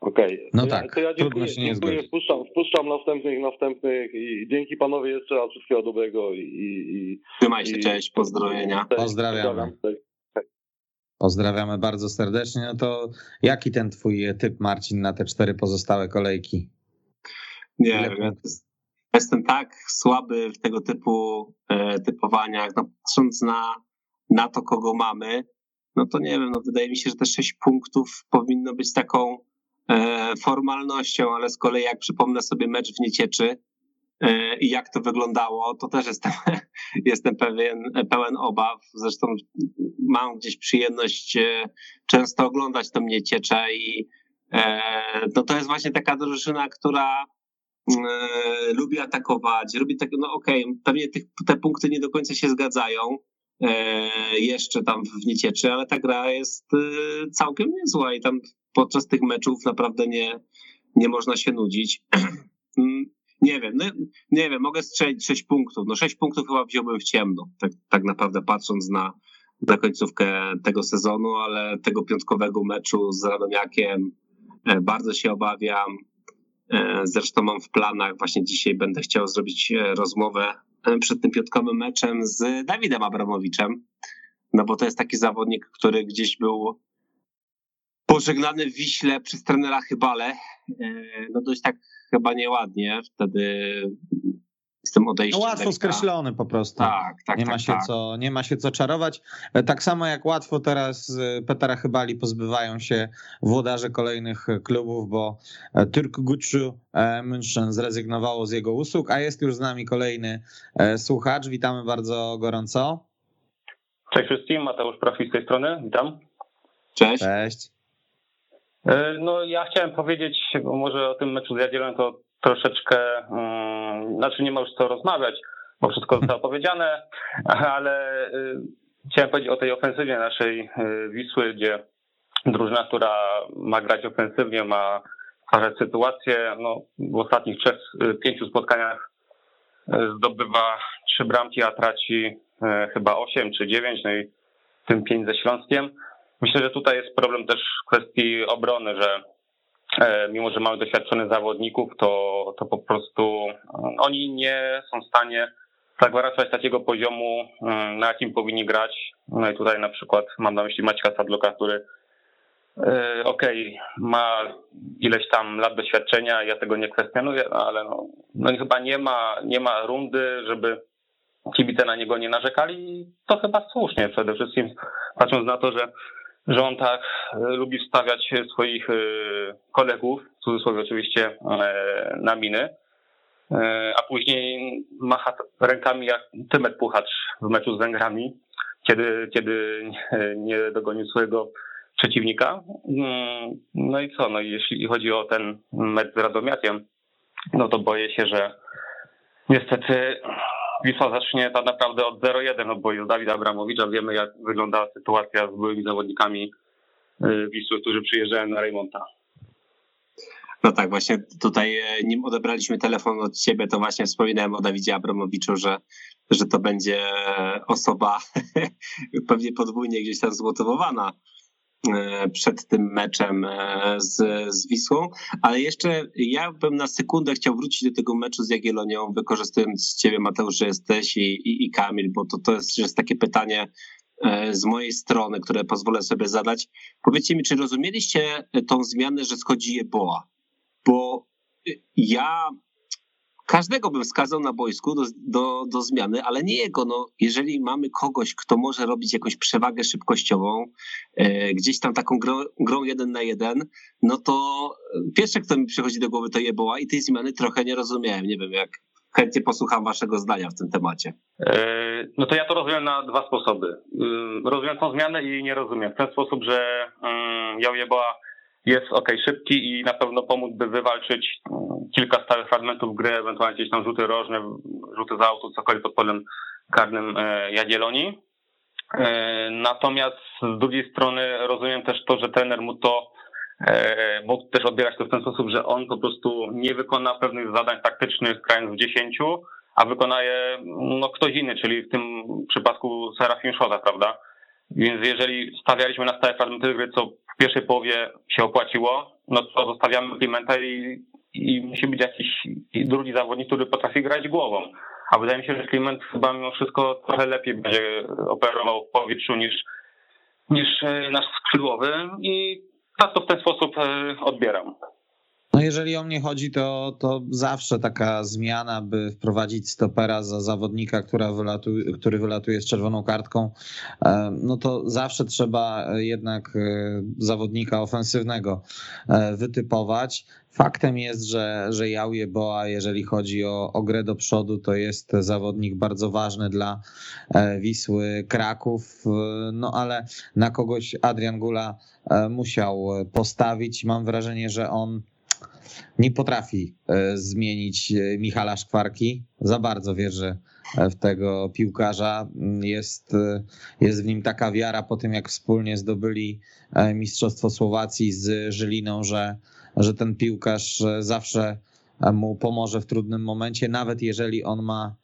Okej. Okay. No tak, to ja dziękuję, się nie dziękuję. Wpuszczam, wpuszczam następnych, następnych i dzięki panowie jeszcze raz wszystkiego dobrego i... i Trzymaj się, i, cześć, pozdrowienia. Pozdrawiamy. Pozdrawiamy bardzo serdecznie. No to jaki ten twój typ, Marcin, na te cztery pozostałe kolejki? Nie wiem, jestem tak słaby w tego typu e, typowaniach, no, patrząc na, na to, kogo mamy, no to nie wiem, no wydaje mi się, że te sześć punktów powinno być taką e, formalnością, ale z kolei jak przypomnę sobie mecz w Niecieczy i jak to wyglądało, to też jestem, jestem pewien, pełen obaw. Zresztą mam gdzieś przyjemność e, często oglądać to Nieciecza i e, no to jest właśnie taka drużyna, która e, lubi atakować, lubi tak, no okej, okay, pewnie tych, te punkty nie do końca się zgadzają, jeszcze tam w Niecieczy, ale ta gra jest całkiem niezła i tam podczas tych meczów naprawdę nie, nie można się nudzić. Nie wiem, no, nie wiem, mogę strzelić 6 punktów. No 6 punktów chyba wziąłbym w ciemno, tak, tak naprawdę patrząc na, na końcówkę tego sezonu, ale tego piątkowego meczu z Radomiakiem e, bardzo się obawiam. Zresztą mam w planach, właśnie dzisiaj będę chciał zrobić rozmowę przed tym piątkowym meczem z Dawidem Abramowiczem, no bo to jest taki zawodnik, który gdzieś był pożegnany w Wiśle przez trenera Chybale, e, no dość tak chyba nieładnie, wtedy z tym odejściem. No łatwo skreślony po prostu. Tak, tak, nie tak, ma się tak. Co, nie ma się co czarować. E, tak samo jak łatwo teraz Petera Chybali pozbywają się włodarze kolejnych klubów, bo e, Türk Gucci e, München zrezygnowało z jego usług, a jest już z nami kolejny słuchacz. Witamy bardzo gorąco. Cześć wszystkim, Mateusz Profil z tej strony, witam. Cześć. Cześć. No ja chciałem powiedzieć, może o tym meczu z Jagiellonią to troszeczkę, um, znaczy nie ma już co rozmawiać, bo wszystko zostało powiedziane, ale y, chciałem powiedzieć o tej ofensywie naszej y, Wisły, gdzie drużyna, która ma grać ofensywnie, ma stwarzać sytuację, no, w ostatnich trzech, y, pięciu spotkaniach zdobywa trzy bramki, a traci chyba osiem czy dziewięć, no i tym pięć ze Śląskiem. Myślę, że tutaj jest problem też w kwestii obrony, że mimo że mamy doświadczonych zawodników, to, to po prostu e, oni nie są w stanie zagwarantować takiego poziomu, e, na jakim powinni grać. No i tutaj na przykład mam na myśli Maćka Sadloka, który okej, okay, ma ileś tam lat doświadczenia, ja tego nie kwestionuję, ale no, no chyba nie ma, nie ma rundy, żeby kibice na niego nie narzekali to chyba słusznie przede wszystkim, patrząc na to, że że on tak e, lubi wstawiać swoich e, kolegów, w cudzysłowie oczywiście, e, na miny, a później macha rękami jak Tymet Puchacz w meczu z Węgrami, kiedy, kiedy nie dogonił swojego przeciwnika. Mm, no i co, no jeśli chodzi o ten mecz z Radomiakiem, no to boję się, że niestety Wisła zacznie tak naprawdę od 0-1 odboju Dawida Abramowicza. Wiemy, jak wygląda sytuacja z byłymi zawodnikami y, Wisły, którzy przyjeżdżają na Rejmonta. No tak, właśnie tutaj, e, nim odebraliśmy telefon od ciebie, to właśnie wspominałem o Dawidzie Abramowiczu, że, że to będzie osoba pewnie podwójnie gdzieś tam zmotywowana E, przed tym meczem e, z, z Wisłą, ale jeszcze ja bym na sekundę chciał wrócić do tego meczu z Jagiellonią, wykorzystując ciebie Mateusz, że jesteś i, i, i Kamil, bo to, to jest, jest takie pytanie e, z mojej strony, które pozwolę sobie zadać. Powiedzcie mi, czy rozumieliście tą zmianę, że schodzi Jeboa? Bo ja każdego bym wskazał na boisku do, do, do zmiany, ale nie jego. No, jeżeli mamy kogoś, kto może robić jakąś przewagę szybkościową, e, gdzieś tam taką grą, grą jeden na jeden, no to pierwsze, kto mi przychodzi do głowy, to Jeboła i tej zmiany trochę nie rozumiałem. Nie wiem, jak chętnie posłucham waszego zdania w tym temacie. E, no to ja to rozumiem na dwa sposoby. E, rozumiem tą zmianę i nie rozumiem. W ten sposób, że um, Jeboła jest ok, szybki i na pewno pomógłby wywalczyć mm, kilka stałych fragmentów gry, ewentualnie gdzieś tam rzuty rożne, rzuty za auto, cokolwiek pod polem karnym e, Jagiellonii. E, natomiast z drugiej strony rozumiem też to, że trener mu to e, mógł też odbierać to w ten sposób, że on po prostu nie wykona pewnych zadań taktycznych grając w dziesięciu, a wykona je no, ktoś inny, czyli w tym przypadku Serafin Szota, prawda? Więc jeżeli stawialiśmy na stałe fragmenty gry, co w pierwszej połowie się opłaciło, no to zostawiamy Klimenta i, i musi być jakiś drugi zawodnik, który potrafi grać głową. A wydaje mi się, że Kliment chyba mimo wszystko trochę lepiej będzie operował w powietrzu niż, niż e, nasz skrzydłowy i tak to w ten sposób e, odbieram. No jeżeli o mnie chodzi, to, to zawsze taka zmiana, by wprowadzić stopera za zawodnika, która który wylatuje z czerwoną kartką, e, no to zawsze trzeba jednak e, zawodnika ofensywnego e, wytypować. Faktem jest, że, że Jauje Boa, jeżeli chodzi o, o grę do przodu, to jest zawodnik bardzo ważny dla Wisły Kraków, no ale na kogoś Adrian Gula musiał postawić. Mam wrażenie, że on nie potrafi e, zmienić e, Michala Szkwarki. Za bardzo wierzę e, w tego piłkarza. Jest, jest w nim taka wiara po tym, jak wspólnie zdobyli Mistrzostwo Słowacji z Żyliną, że, że ten piłkarz zawsze mu pomoże w trudnym momencie, nawet jeżeli on ma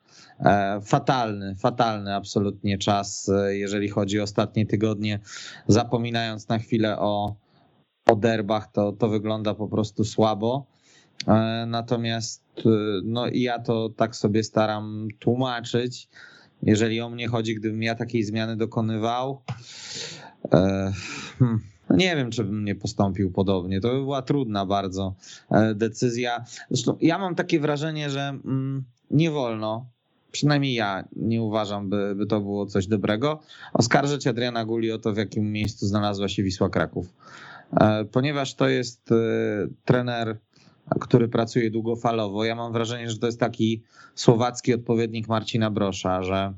fatalny, fatalny absolutnie czas, jeżeli chodzi o ostatnie tygodnie, zapominając na chwilę o, o derbach, to, to wygląda po prostu słabo. E, natomiast e, no ja to tak sobie staram tłumaczyć. Jeżeli o mnie chodzi, gdybym ja takiej zmiany dokonywał, e, hmm, nie wiem, czy bym nie postąpił podobnie. To by była trudna bardzo decyzja. Zresztą ja mam takie wrażenie, że mm, nie wolno, przynajmniej ja nie uważam, by, by to było coś dobrego, oskarżyć Adriana Guli o to, w jakim miejscu znalazła się Wisła Kraków. Ponieważ to jest trener który pracuje długofalowo. Ja mam wrażenie, że to jest taki słowacki odpowiednik Marcina Brosza, że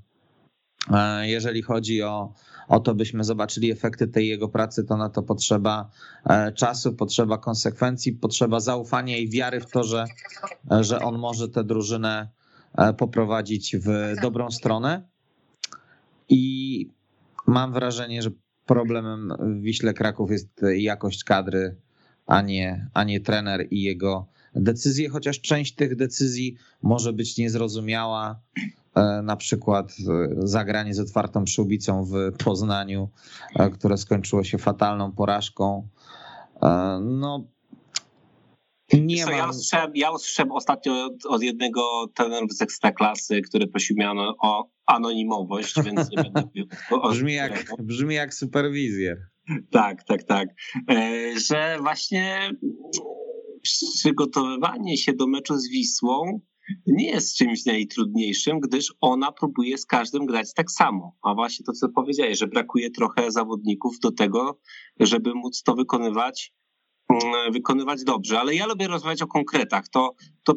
e, jeżeli chodzi o, o to, byśmy zobaczyli efekty tej jego pracy, to na to potrzeba e, czasu, potrzeba konsekwencji, potrzeba zaufania i wiary w to, że, że on może tę drużynę e, poprowadzić w dobrą stronę. I mam wrażenie, że problemem w Wiśle Kraków jest jakość kadry a nie, a nie trener i jego decyzje, chociaż część tych decyzji może być niezrozumiała. E, na przykład e, zagranie z otwartą przyłbicą w Poznaniu, e, które skończyło się fatalną porażką. No, nie co, ja, usłyszałem, ja usłyszałem ostatnio od, od jednego trenerów z Ekstraklasy, który prosił mnie o anonimowość, więc nie będę mówił. Brzmi jak, brzmi jak superwizjer. Tak, tak, tak. E, że właśnie przygotowywanie się do meczu z Wisłą nie jest czymś najtrudniejszym, gdyż ona próbuje z każdym grać tak samo. A właśnie to, co powiedziałeś, że brakuje trochę zawodników do tego, żeby móc to wykonywać, wykonywać dobrze. Ale ja lubię rozmawiać o konkretach. To, to,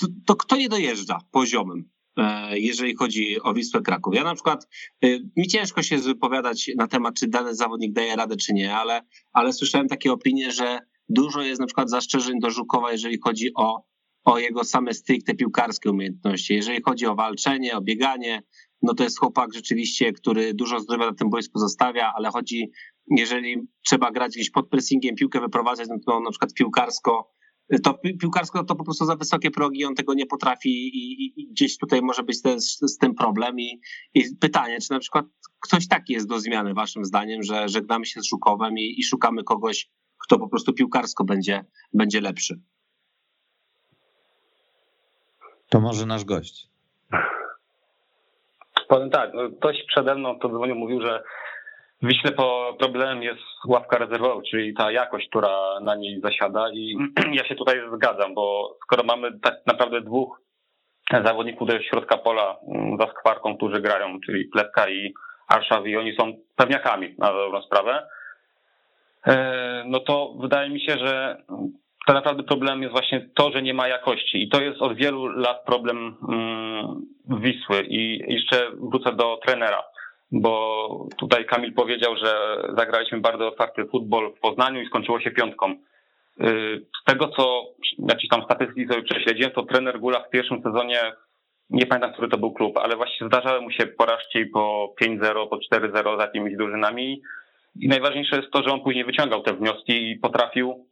to, to kto nie dojeżdża poziomem? E, jeżeli chodzi o Wisłę Kraków. Ja na przykład, e, mi ciężko się wypowiadać na temat, czy dany zawodnik daje radę, czy nie, ale, ale słyszałem takie opinie, że dużo jest na przykład zastrzeżeń do Żukowa, jeżeli chodzi o, o jego same stricte piłkarskie umiejętności. Jeżeli chodzi o walczenie, o bieganie, no to jest chłopak rzeczywiście, który dużo zdrowia na tym boisku zostawia, ale chodzi, jeżeli trzeba grać gdzieś pod pressingiem, piłkę wyprowadzać, no to na przykład piłkarsko to piłkarsko to po prostu za wysokie progi, on tego nie potrafi i, i, i gdzieś tutaj może być też z tym problem i, i, pytanie, czy na przykład ktoś taki jest do zmiany waszym zdaniem, że żegnamy się z Żukowem i, szukamy kogoś, kto po prostu piłkarsko będzie, będzie lepszy. To może nasz gość. Powiem tak, no, ktoś przede mną to dzwonił, mówił, że w Wiśle po problemem jest ławka rezerwowa, czyli ta jakość, która na niej zasiada i ja się tutaj zgadzam, bo skoro mamy tak naprawdę dwóch zawodników do środka pola mm, za skwarką, którzy grają, czyli Plepka i Arszawi, oni są pewniakami na dobrą sprawę, e, no to wydaje mi się, że tak naprawdę problemem jest właśnie to, że nie ma jakości i to jest od wielu lat problem mm, Wisły. I jeszcze wrócę do trenera bo tutaj Kamil powiedział, że zagraliśmy bardzo otwarty futbol w Poznaniu i skończyło się piątką. Y, z tego, co jakieś tam statystyki sobie prześledziłem, to trener Gula w pierwszym sezonie, nie pamiętam, który to był klub, ale właśnie zdarzały mu się porażki po 5-0, po 4-0 za jakimiś drużynami i najważniejsze jest to, że on później wyciągał te wnioski i potrafił,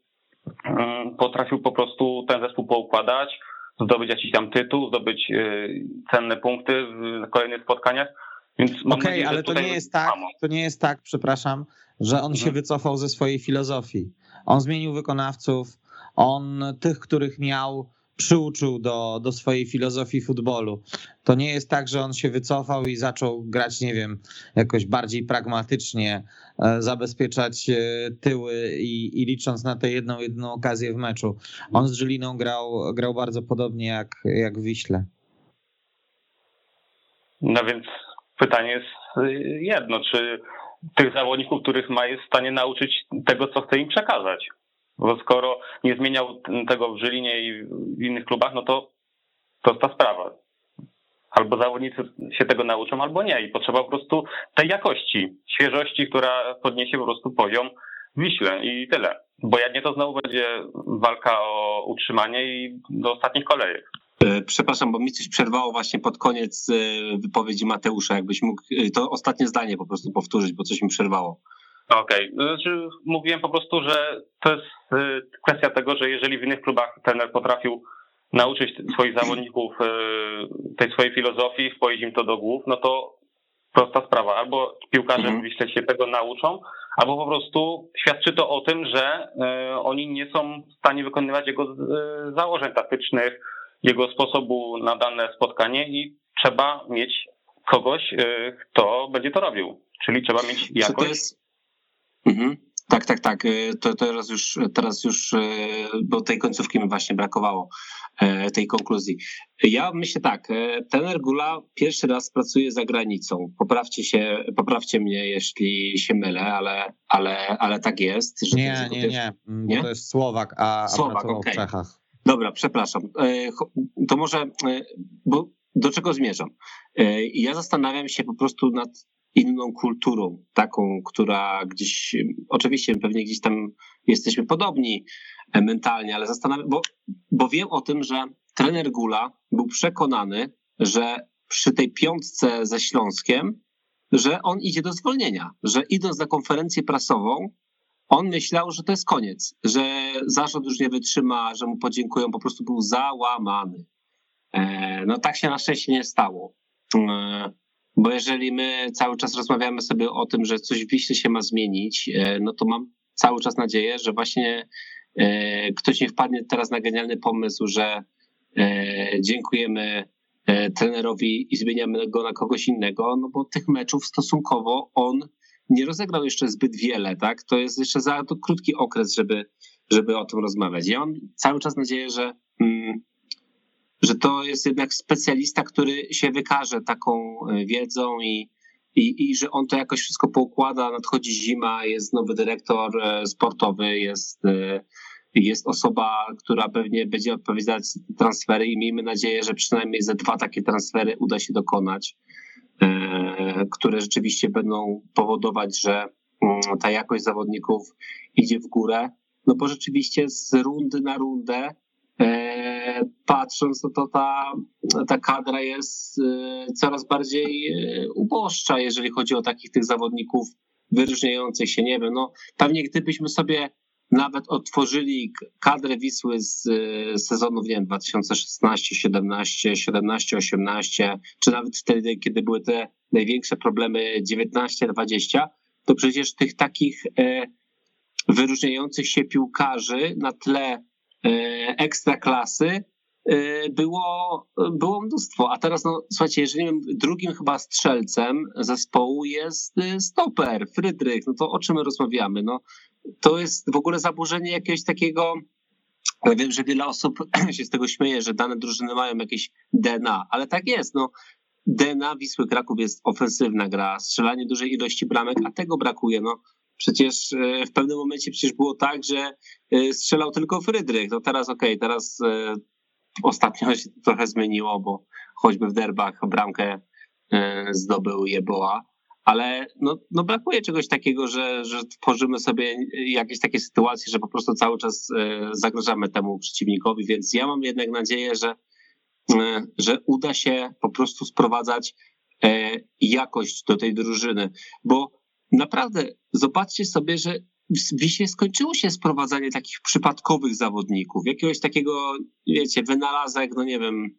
y, potrafił po prostu ten zespół poukładać, zdobyć jakiś tam tytuł, zdobyć y, cenne punkty w kolejnych spotkaniach Okej, okay, ale to nie jest tak, to nie jest tak, przepraszam, że on mhm. się wycofał ze swojej filozofii. On zmienił wykonawców, on tych, których miał, przyuczył do, do swojej filozofii futbolu. To nie jest tak, że on się wycofał i zaczął grać, nie wiem, jakoś bardziej pragmatycznie, e, zabezpieczać e, tyły i, i licząc na tę jedną, jedną okazję w meczu. On z Żyliną grał, grał bardzo podobnie jak, jak w Wiśle. No więc pytanie jest y, jedno, czy tych zawodników, których ma, jest w stanie nauczyć tego, co chce im przekazać. Bo skoro nie zmieniał tego w Żylinie i w innych klubach, no to to jest ta sprawa. Albo zawodnicy się tego nauczą, albo nie. I potrzeba po prostu tej jakości, świeżości, która podniesie po prostu poziom Wiśle i tyle. Bo jak nie, to znowu będzie walka o utrzymanie i do ostatnich kolejek. E, przepraszam, bo mi coś przerwało właśnie pod koniec e, wypowiedzi Mateusza. Jakbyś mógł e, to ostatnie zdanie po prostu powtórzyć, bo coś mi przerwało. Okej, okay. znaczy mówiłem po prostu, że to jest kwestia tego, że jeżeli w innych klubach trener potrafił nauczyć swoich zawodników tej swojej filozofii, wpoić im to do głów, no to prosta sprawa. Albo piłkarze mhm. Wiśle się tego nauczą, albo po prostu świadczy to o tym, że oni nie są w stanie wykonywać jego założeń taktycznych, jego sposobu na dane spotkanie i trzeba mieć kogoś, y, kto będzie to robił. Czyli trzeba mieć jakość. Mhm. Tak, tak, tak. Y, to teraz już, teraz już, y, bo tej końcówki mi właśnie brakowało, tej konkluzji. Ja myślę tak, ten Gula pierwszy raz pracuje za granicą. Poprawcie się, poprawcie mnie, jeśli się mylę, ale, ale, ale tak jest. nie, nie, nie, nie, to jest Słowak, a, Słowak, a pracował okay. w Czechach. Dobra, przepraszam. E, to może, e, bo do czego zmierzam? E, ja zastanawiam się po prostu nad inną kulturą, taką, która gdzieś, oczywiście pewnie gdzieś tam jesteśmy podobni mentalnie, ale zastanawiam, bo, bo wiem o tym, że trener Gula był przekonany, że przy tej piątce ze Śląskiem, że on idzie do zwolnienia, że idąc na konferencję prasową, on myślał, że to jest koniec, że zarząd już nie wytrzyma, że mu podziękują, po prostu był załamany. E, no tak się na szczęście nie stało. E, bo jeżeli my cały czas rozmawiamy sobie o tym, że coś w Wiśle się ma zmienić, e, no to mam cały czas nadzieję, że właśnie ktoś nie wpadnie teraz na genialny pomysł, że dziękujemy trenerowi i zmieniamy go na kogoś innego, no bo tych meczów stosunkowo on nie rozegrał jeszcze zbyt wiele, tak? To jest jeszcze za krótki okres, żeby, żeby o tym rozmawiać. Ja mam cały czas nadzieję, że, mm, że to jest jednak specjalista, który się wykaże taką e, wiedzą i, i, i że on to jakoś wszystko poukłada. Nadchodzi zima, jest nowy dyrektor e, sportowy, jest, e, jest osoba, która pewnie będzie odpowiadać za transfery i miejmy nadzieję, że przynajmniej ze dwa takie transfery uda się dokonać. E, które rzeczywiście będą powodować, że mm, ta jakość zawodników idzie w górę. No bo rzeczywiście z rundy na rundę, e, patrząc, no to ta, ta kadra jest e, coraz bardziej uboższa, jeżeli chodzi o takich tych zawodników wyróżniających się. Nie wiem, no pewnie gdybyśmy sobie nawet otworzyli kadrę Wisły z sezonów, nie wiem, 2016, 17, 17, 18, czy nawet wtedy, kiedy były te największe problemy 19, 20, to przecież tych takich e, wyróżniających się piłkarzy na tle e, ekstraklasy e, było, było mnóstwo. A teraz, no, słuchajcie, jeżeli drugim chyba strzelcem zespołu jest stoper, Frydrych, no to o czym my rozmawiamy? No, to jest w ogóle zaburzenie jakiegoś takiego. Ja wiem, że wiele osób się z tego śmieje, że dane drużyny mają jakieś DNA, ale tak jest. No, DNA Wisły Kraków jest ofensywna gra, strzelanie dużej ilości bramek, a tego brakuje. No, przecież e, w pewnym momencie przecież było tak, że strzelał tylko Frydrych. No teraz okej, okay, teraz ostatnio się trochę zmieniło, bo choćby w derbach bramkę zdobył Jeboa ale no, no brakuje czegoś takiego, że, że tworzymy sobie jakieś takie sytuacje, że po prostu cały czas e, zagrażamy temu przeciwnikowi, więc ja mam jednak nadzieję, że, e, że uda się po prostu sprowadzać e, jakość do tej drużyny, bo naprawdę zobaczcie sobie, że w skończyło się sprowadzanie takich przypadkowych zawodników, jakiegoś takiego, wiecie, wynalazek, no nie wiem,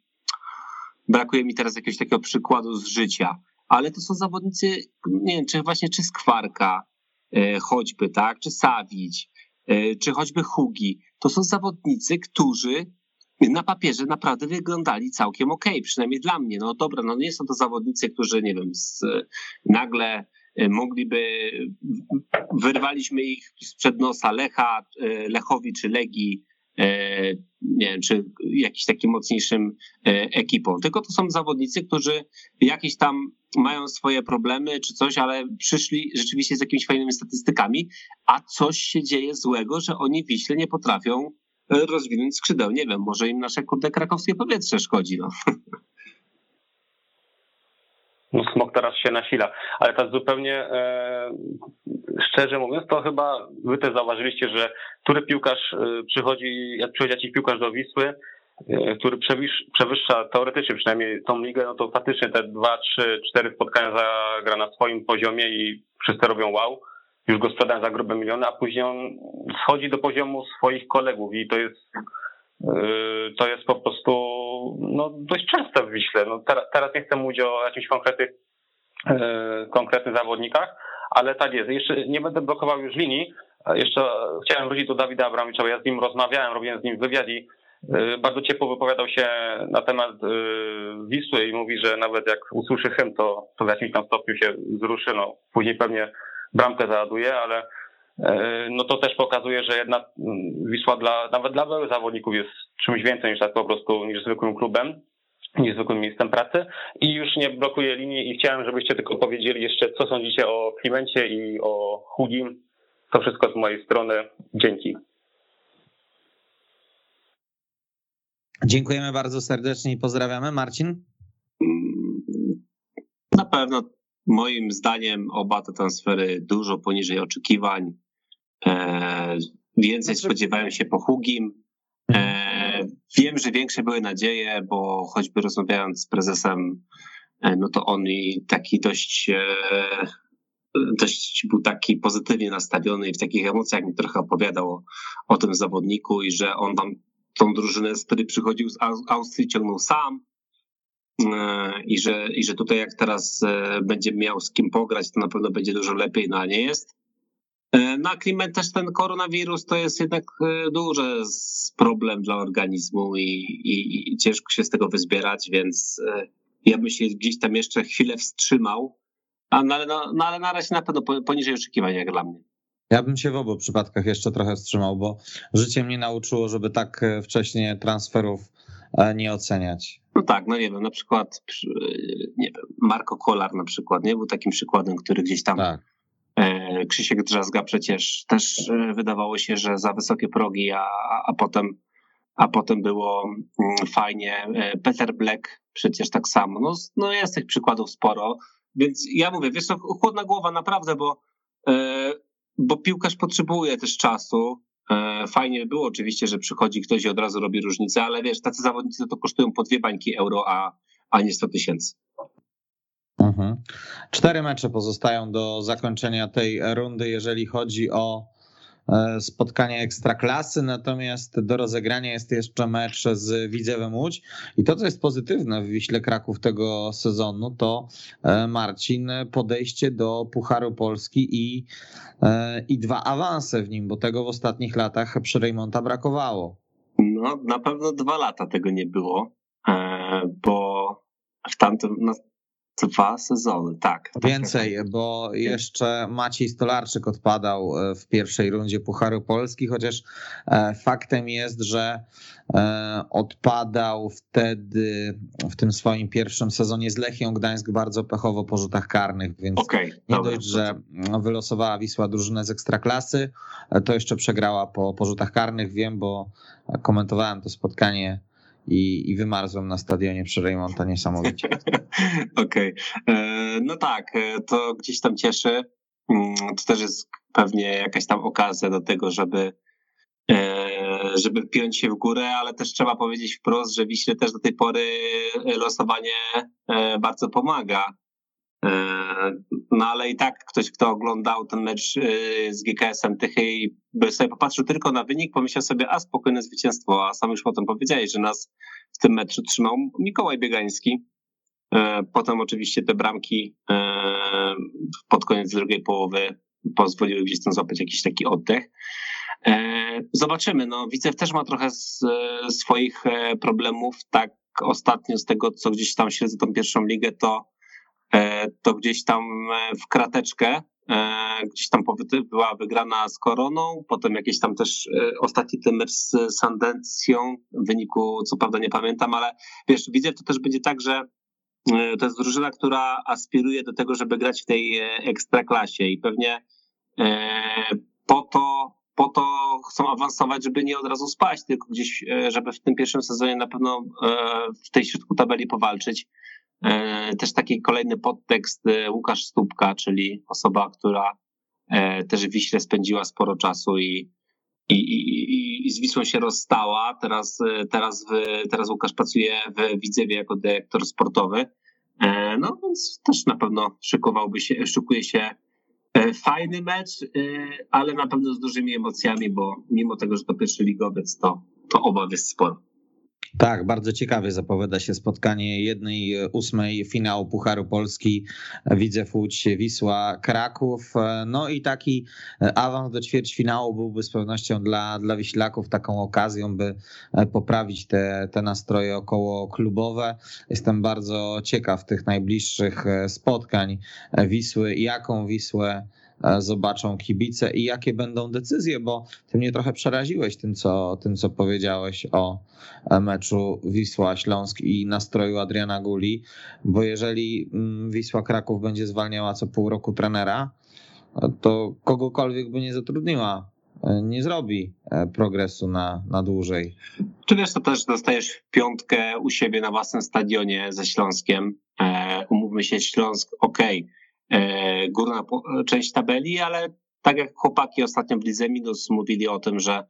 brakuje mi teraz jakiegoś takiego przykładu z życia, ale to są zawodnicy, nie wiem, czy właśnie czy Skwarka e, choćby, tak, czy Sawić, e, czy choćby Hugi. To są zawodnicy, którzy na papierze naprawdę wyglądali całkiem ok, przynajmniej dla mnie. No dobra, no nie są to zawodnicy, którzy, nie wiem, z, nagle mogliby, wyrwaliśmy ich sprzed nosa Lecha, Lechowi czy Legii, E, nie wiem, czy jakiś takim mocniejszym ekipą. Tylko to są zawodnicy, którzy jakieś tam mają swoje problemy czy coś, ale przyszli rzeczywiście z jakimiś fajnymi statystykami, a coś się dzieje złego, że oni Wiśle nie potrafią rozwinąć skrzydeł. Nie wiem, może im nasze kurde krakowskie powietrze szkodzi. No. No, smok teraz się nasila, ale tak zupełnie e, szczerze mówiąc, to chyba wy też zauważyliście, że który piłkarz e, przychodzi, jak przychodzi jakiś piłkarz do Wisły, e, który przewyższa teoretycznie przynajmniej tą ligę, no to faktycznie te dwa, trzy, cztery spotkania zagra na swoim poziomie i wszyscy robią wow, już go sprzedają za grube miliony, a później on schodzi do poziomu swoich kolegów i to jest to jest po prostu no, dość częste w Wiśle. No, teraz, nie chcę mówić o jakichś konkretnych, yy, konkretnych zawodnikach, ale tak jest. Jeszcze nie będę blokował już linii. Jeszcze chciałem wrócić do Dawida Abramowicza, bo ja z nim rozmawiałem, robiłem z nim wywiad i yy, bardzo ciepło wypowiadał się na temat Wisły i mówi, że nawet jak usłyszy hymn, to, to w jakimś tam stopniu się wzruszy. No, później pewnie bramkę załaduje, ale no to też pokazuje, że jedna mm, Wisła dla, nawet dla byłych zawodników jest czymś więcej niż tak po prostu, niż zwykłym klubem, niż zwykłym miejscem pracy. I już nie blokuję linii i chciałem, żebyście tylko powiedzieli jeszcze, co sądzicie o Klimencie i o Hugim. To wszystko z mojej strony. Dzięki. Dziękujemy bardzo serdecznie i pozdrawiamy. Marcin? Na pewno moim zdaniem oba te transfery dużo poniżej oczekiwań. E, więcej znaczy- spodziewają się po Hugim. E, wiem, że większe były nadzieje, bo choćby rozmawiając z prezesem, e, no to on i taki dość, dość był taki pozytywnie nastawiony i w takich emocjach mi trochę opowiadał o, o tym zawodniku i że on tam tą drużynę, z której przychodził z Austrii, ciągnął sam i że, i że tutaj jak teraz będzie miał z kim pograć, to na pewno będzie dużo lepiej, no a nie jest. E, na klimat też ten koronawirus to jest jednak e, duży problem dla organizmu i, i, i ciężko się z tego wyzbierać, więc e, ja bym się gdzieś tam jeszcze chwilę wstrzymał, a, no, ale, no, no, ale na razie na pewno poniżej oczekiwań jak dla mnie. Ja bym się w obu przypadkach jeszcze trochę wstrzymał, bo życie mnie nauczyło, żeby tak wcześnie transferów nie oceniać. No tak, no nie wiem, na przykład nie wiem, Marco Kolar na przykład, nie był takim przykładem, który gdzieś tam tak Krzysiek Drzazga przecież też e, wydawało się, że za wysokie progi, a, a potem a potem było mm, fajnie. E, Peter Black przecież tak samo. No, no jest tych przykładów sporo, więc ja mówię, wiesz, chłodna głowa naprawdę, bo, bo piłkarz potrzebuje też czasu. Fajnie by było oczywiście, że przychodzi ktoś i od razu robi różnicę, ale wiesz, tacy zawodnicy to kosztują po dwie bańki euro, a, a nie 100 tysięcy. Mhm. Cztery mecze pozostają do zakończenia tej rundy, jeżeli chodzi o e, spotkanie ekstraklasy, natomiast do rozegrania jest jeszcze mecz z Widzewem Łódź i to, co jest pozytywne w Wiśle Kraków tego sezonu, to e, Marcin, podejście do Pucharu Polski i, e, i dwa awanse w nim, bo tego w ostatnich latach przy Rejmonta brakowało. No, na pewno dwa lata tego nie było, bo w tamtym, Dwa sezony, tak. Więcej, bo jeszcze Maciej Stolarczyk odpadał e, w pierwszej rundzie Pucharu Polski, chociaż e, faktem jest, że e, odpadał wtedy w tym swoim pierwszym sezonie z Lechią Gdańsk bardzo pechowo po rzutach karnych, więc okay, nie dobra. dość, że wylosowała Wisła drużynę z Ekstraklasy, to jeszcze przegrała po, po rzutach karnych, wiem, bo komentowałem to spotkanie i, i wymarzłem na stadionie przy Reymonta niesamowicie. Okej, okay. E, no tak, e, to gdzieś tam cieszy. Mm, to też jest pewnie jakaś tam okazja do tego, żeby e, żeby wpiąć się w górę, ale też trzeba powiedzieć wprost, że Wiśle też do tej pory losowanie bardzo pomaga. E, no ale i tak ktoś, kto oglądał ten mecz e, z GKS-em Tychy i by sobie popatrzył tylko na wynik, pomyślał sobie, a spokojne zwycięstwo, a sam już potem powiedziałeś, że nas w tym meczu trzymał Mikołaj Biegański. E, potem oczywiście te bramki pod koniec drugiej połowy pozwoliły gdzieś tam złapać jakiś taki oddech. Zobaczymy. No, Widzew też ma trochę swoich problemów. Tak ostatnio z tego, co gdzieś tam śledzę tą pierwszą ligę, to, to gdzieś tam w krateczkę E, gdzieś tam była wygrana z Koroną, potem jakieś tam też e, ostatni ten mecz z Sandencją, w wyniku co prawda nie pamiętam, ale wiesz, widzę to też będzie tak, że e, to jest drużyna, która aspiruje do tego, żeby grać w tej ekstraklasie i pewnie po to, po to chcą awansować, żeby nie od razu spaść, tylko gdzieś, żeby w tym pierwszym sezonie na pewno w tej środku tabeli powalczyć. E, też taki kolejny podtekst e, Łukasz Stupka, czyli osoba, która e, też w Wiśle spędziła sporo czasu i, i, i, i z Wisłą się rozstała. Teraz, teraz, w, teraz Łukasz pracuje w Widzewie jako dyrektor sportowy. No więc też na pewno szykowałby się, szykuje się fajny mecz, ale na pewno z dużymi emocjami, bo mimo tego, że to pierwszy ligowiec, to, to obaw jest sporo. Tak, bardzo ciekawie zapowiada się spotkanie jednej ósmej finału Pucharu Polski Widzew Łódź Wisła Kraków. No i taki awans do ćwierćfinału byłby z pewnością dla, dla Wiślaków taką okazją, by poprawić te, te nastroje około klubowe. Jestem bardzo ciekaw tych najbliższych spotkań Wisły, jaką Wisłę E, zobaczą kibice i jakie będą decyzje, bo ty mnie trochę przeraziłeś tym, co, tym, co powiedziałeś o e, meczu Wisła-Śląsk i nastroju Adriana Guli, bo jeżeli mm, Wisła Kraków będzie zwalniała co pół roku trenera, to kogokolwiek by nie zatrudniła e, nie zrobi progresu na, na dłużej. Czy wiesz, to też dostajesz piątkę u siebie na własnym stadionie ze Śląskiem. umówmy się, Śląsk, okej, okay E, górna część tabeli, ale tak jak chłopaki ostatnio w Lidze Minus mówili o tym, że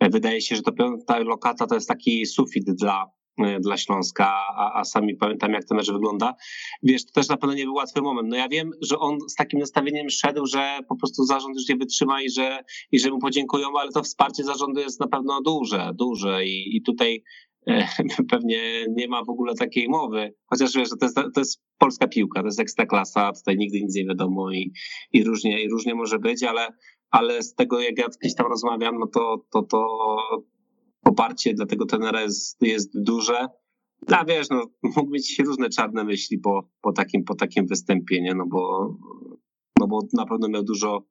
wydaje się, że to ta lokata to jest taki sufit dla, e, dla Śląska, a, a sami pamiętam jak ten mecz wygląda. Wiesz, to też na pewno nie był łatwy moment. No ja wiem, że on z takim nastawieniem szedł, że po prostu zarząd już nie wytrzyma i że, i że mu podziękują, ale to wsparcie zarządu jest na pewno duże, duże i, i tutaj pewnie nie ma w ogóle takiej mowy. Chociaż wiesz, to jest, to jest polska piłka, to jest ekstraklasa, tutaj nigdy nic nie wiadomo i, i, różnie, i różnie może być, ale, ale z tego jak ja gdzieś tam rozmawiam, no to, to, to poparcie dla tego tenera jest, jest duże. A wiesz, no, mógł mieć różne czarne myśli po, po, takim, po takim występie, nie? No, bo, no bo na pewno miał dużo,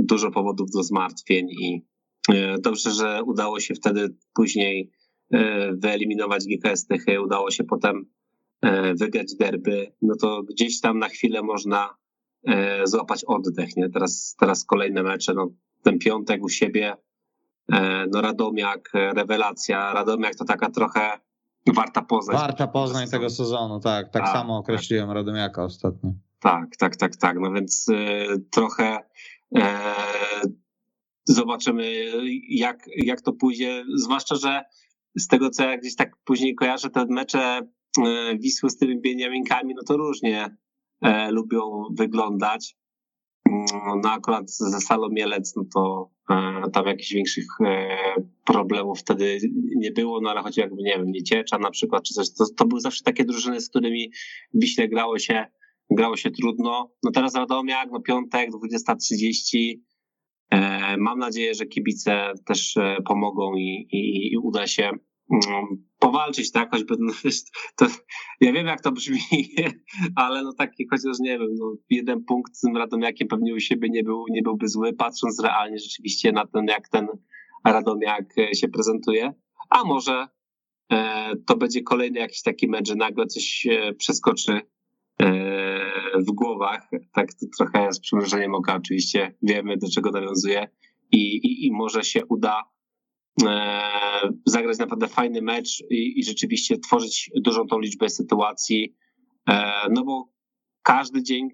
dużo powodów do zmartwień i e, dobrze, że udało się wtedy później wyeliminować GKS Tychy, udało się potem e, wygrać derby, no to gdzieś tam na chwilę można e, złapać oddech, nie? Teraz, teraz kolejne mecze, no ten piątek u siebie, no Radomiak, rewelacja, Radomiak to taka trochę warta Poznań. Warta Poznań tego sezonu, tak, tak, tak samo tak. określiłem tak. Radomiaka ostatnio. Tak, tak, tak, tak, no więc trochę zobaczymy jak, jak to pójdzie, zwłaszcza, że z tego, co ja gdzieś tak później kojarzę, te mecze e, Wisły z tymi Beniaminkami, no to różnie e, lubią wyglądać. Mm, no akurat ze Salą Mielec, no to e, tam jakichś większych problemów wtedy nie było, no ale choć jakby, nie wiem, Nieciecza na przykład, czy coś, to, to były zawsze takie drużyny, z którymi Wiśle grało się, grało się trudno. No teraz Radomiak, no piątek, 20.30, E, mam nadzieję, że kibice też e, pomogą i, i, i uda się mm, powalczyć, tak, choćby, no, to, ja wiem jak to brzmi, ale no taki chociaż nie wiem, no, jeden punkt z tym Radomiakiem pewnie u siebie nie, był, nie byłby zły, patrząc realnie rzeczywiście na ten, jak ten Radomiak e, się prezentuje, a może e, to będzie kolejny jakiś taki mecz, że nagle coś przeskoczy w głowach, tak trochę z przymrużeniem oka oczywiście wiemy, do czego nawiązuje i, i, i może się uda e, zagrać naprawdę fajny mecz i, i, rzeczywiście tworzyć dużą tą liczbę sytuacji, e, no bo każdy dzień,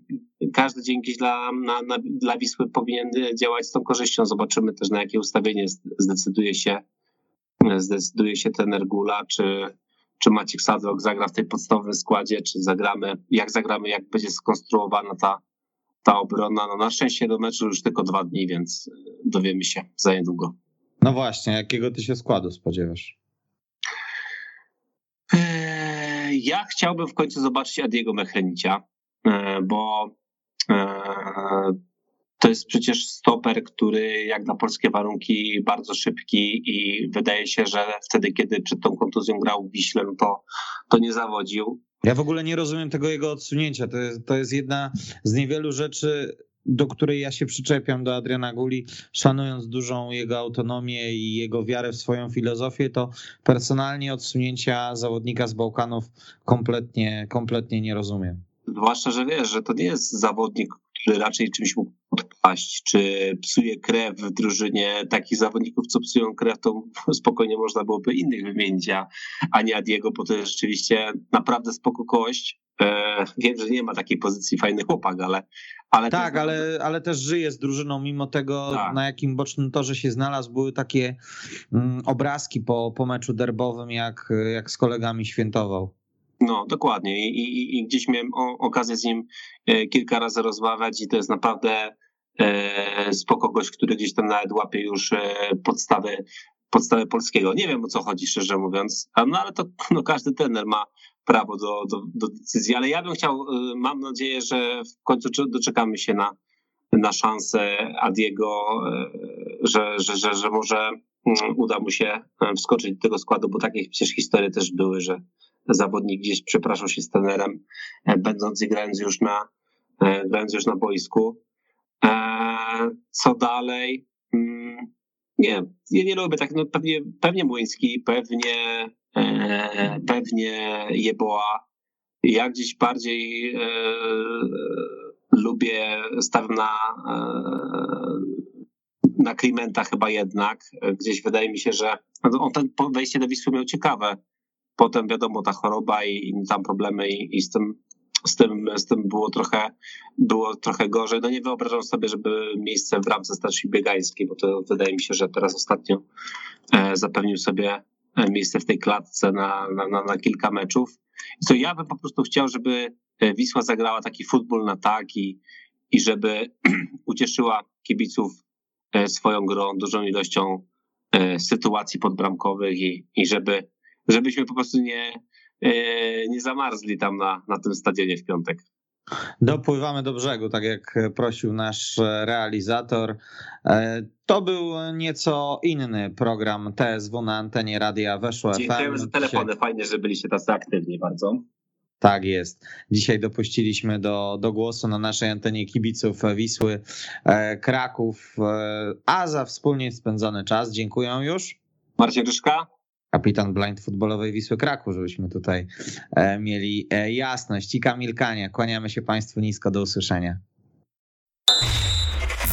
każdy dzień gdzieś dla, na, na, dla Wisły powinien działać z tą korzyścią. Zobaczymy też na jakie ustawienie zdecyduje się zdecyduje się ten Ergula, czy, czy Maciek Sadok zagra w tej podstawowym składzie, czy zagramy, jak zagramy, jak będzie skonstruowana ta, ta obrona. No na szczęście do meczu już tylko dwa dni, więc e, dowiemy się za niedługo. No właśnie, jakiego ty się składu spodziewasz? E, ja chciałbym w końcu zobaczyć Adiego Mechrenicia, e, bo to jest przecież stoper, który jak na polskie warunki bardzo szybki i wydaje się, że wtedy, kiedy przed tą kontuzją grał w Wiśle, to, to nie zawodził. Ja w ogóle nie rozumiem tego jego odsunięcia. To jest, to jest jedna z niewielu rzeczy, do której ja się przyczepiam do Adriana Guli, szanując dużą jego autonomię i jego wiarę w swoją filozofię, to personalnie odsunięcia zawodnika z Bałkanów kompletnie, kompletnie nie rozumiem. Zwłaszcza, że wiesz, że to nie jest zawodnik, który raczej czymś mógł odpaść, czy psuje krew w drużynie. Takich zawodników, co psują krew, to spokojnie można byłoby innych wymienić, a nie Adiego, bo to jest rzeczywiście naprawdę spoko kość. E, wiem, że nie ma takiej pozycji fajny chłopak, ale. ale tak, ale, ale też żyje z drużyną, mimo tego, tak. na jakim bocznym torze się znalazł. Były takie mm, obrazki po, po meczu derbowym, jak, jak z kolegami świętował. No, dokładnie. I, i, i gdzieś miałem o, okazję z nim e, kilka razy rozmawiać, i to jest naprawdę e, spoko gość, który gdzieś tam nawet łapie już e, podstawy, podstawy polskiego. Nie wiem o co chodzi, szczerze mówiąc, no ale to no, każdy trener ma prawo do, do, do decyzji, ale ja bym chciał, e, mam nadzieję, że w końcu doczekamy się na, na szansę Adiego, że, że, że, że może uda mu się e, wskoczyć do tego składu, bo takie przecież historie też były, że zawodnik gdzieś przepraszał się z trenerem, będąc i grając już na, grając już na boisku. Co dalej? Mm, nie, ja nie lubię tak, no pewnie, pewnie Młyński, pewnie E, pewnie Jeboa. Ja gdzieś bardziej e, lubię, stawiam na, e, na Klimenta chyba jednak. Gdzieś wydaje mi się, że no, on ten wejście do Wisły miał ciekawe. Potem wiadomo, ta choroba i, i tam problemy i, i z tym z tym, z tym było trochę, było trochę gorzej. No nie wyobrażam sobie, żeby miejsce w ramce starszej biegańskiej, bo to wydaje mi się, że teraz ostatnio zapewnił sobie miejsce w tej klatce na, na, na kilka meczów. I co ja bym po prostu chciał, żeby e, Wisła zagrała taki futbol na tak i, i żeby ucieszyła kibiców e, swoją grą, dużą ilością e, sytuacji podbramkowych i, i żeby, żebyśmy po prostu nie, nie zamarzli tam na, na tym stadionie w piątek. Dopływamy do brzegu, tak jak prosił nasz realizator. E, to był nieco inny program TSW na antenie Radia Weszło Dziękujemy FM. Dziękujemy za telefony, fajnie, że byliście tacy aktywni bardzo. Tak jest. Dzisiaj dopuściliśmy do, do głosu na naszej antenie kibiców Wisły e, Kraków, e, a za wspólnie spędzony czas dziękuję już. Marcin Ryszka kapitan blind futbolowej Wisły Kraków, żebyśmy tutaj e, mieli e, jasność. I Kamil Kania, kłaniamy się Państwu nisko, do usłyszenia.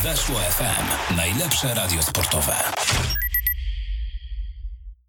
Weszło FM, najlepsze radio sportowe.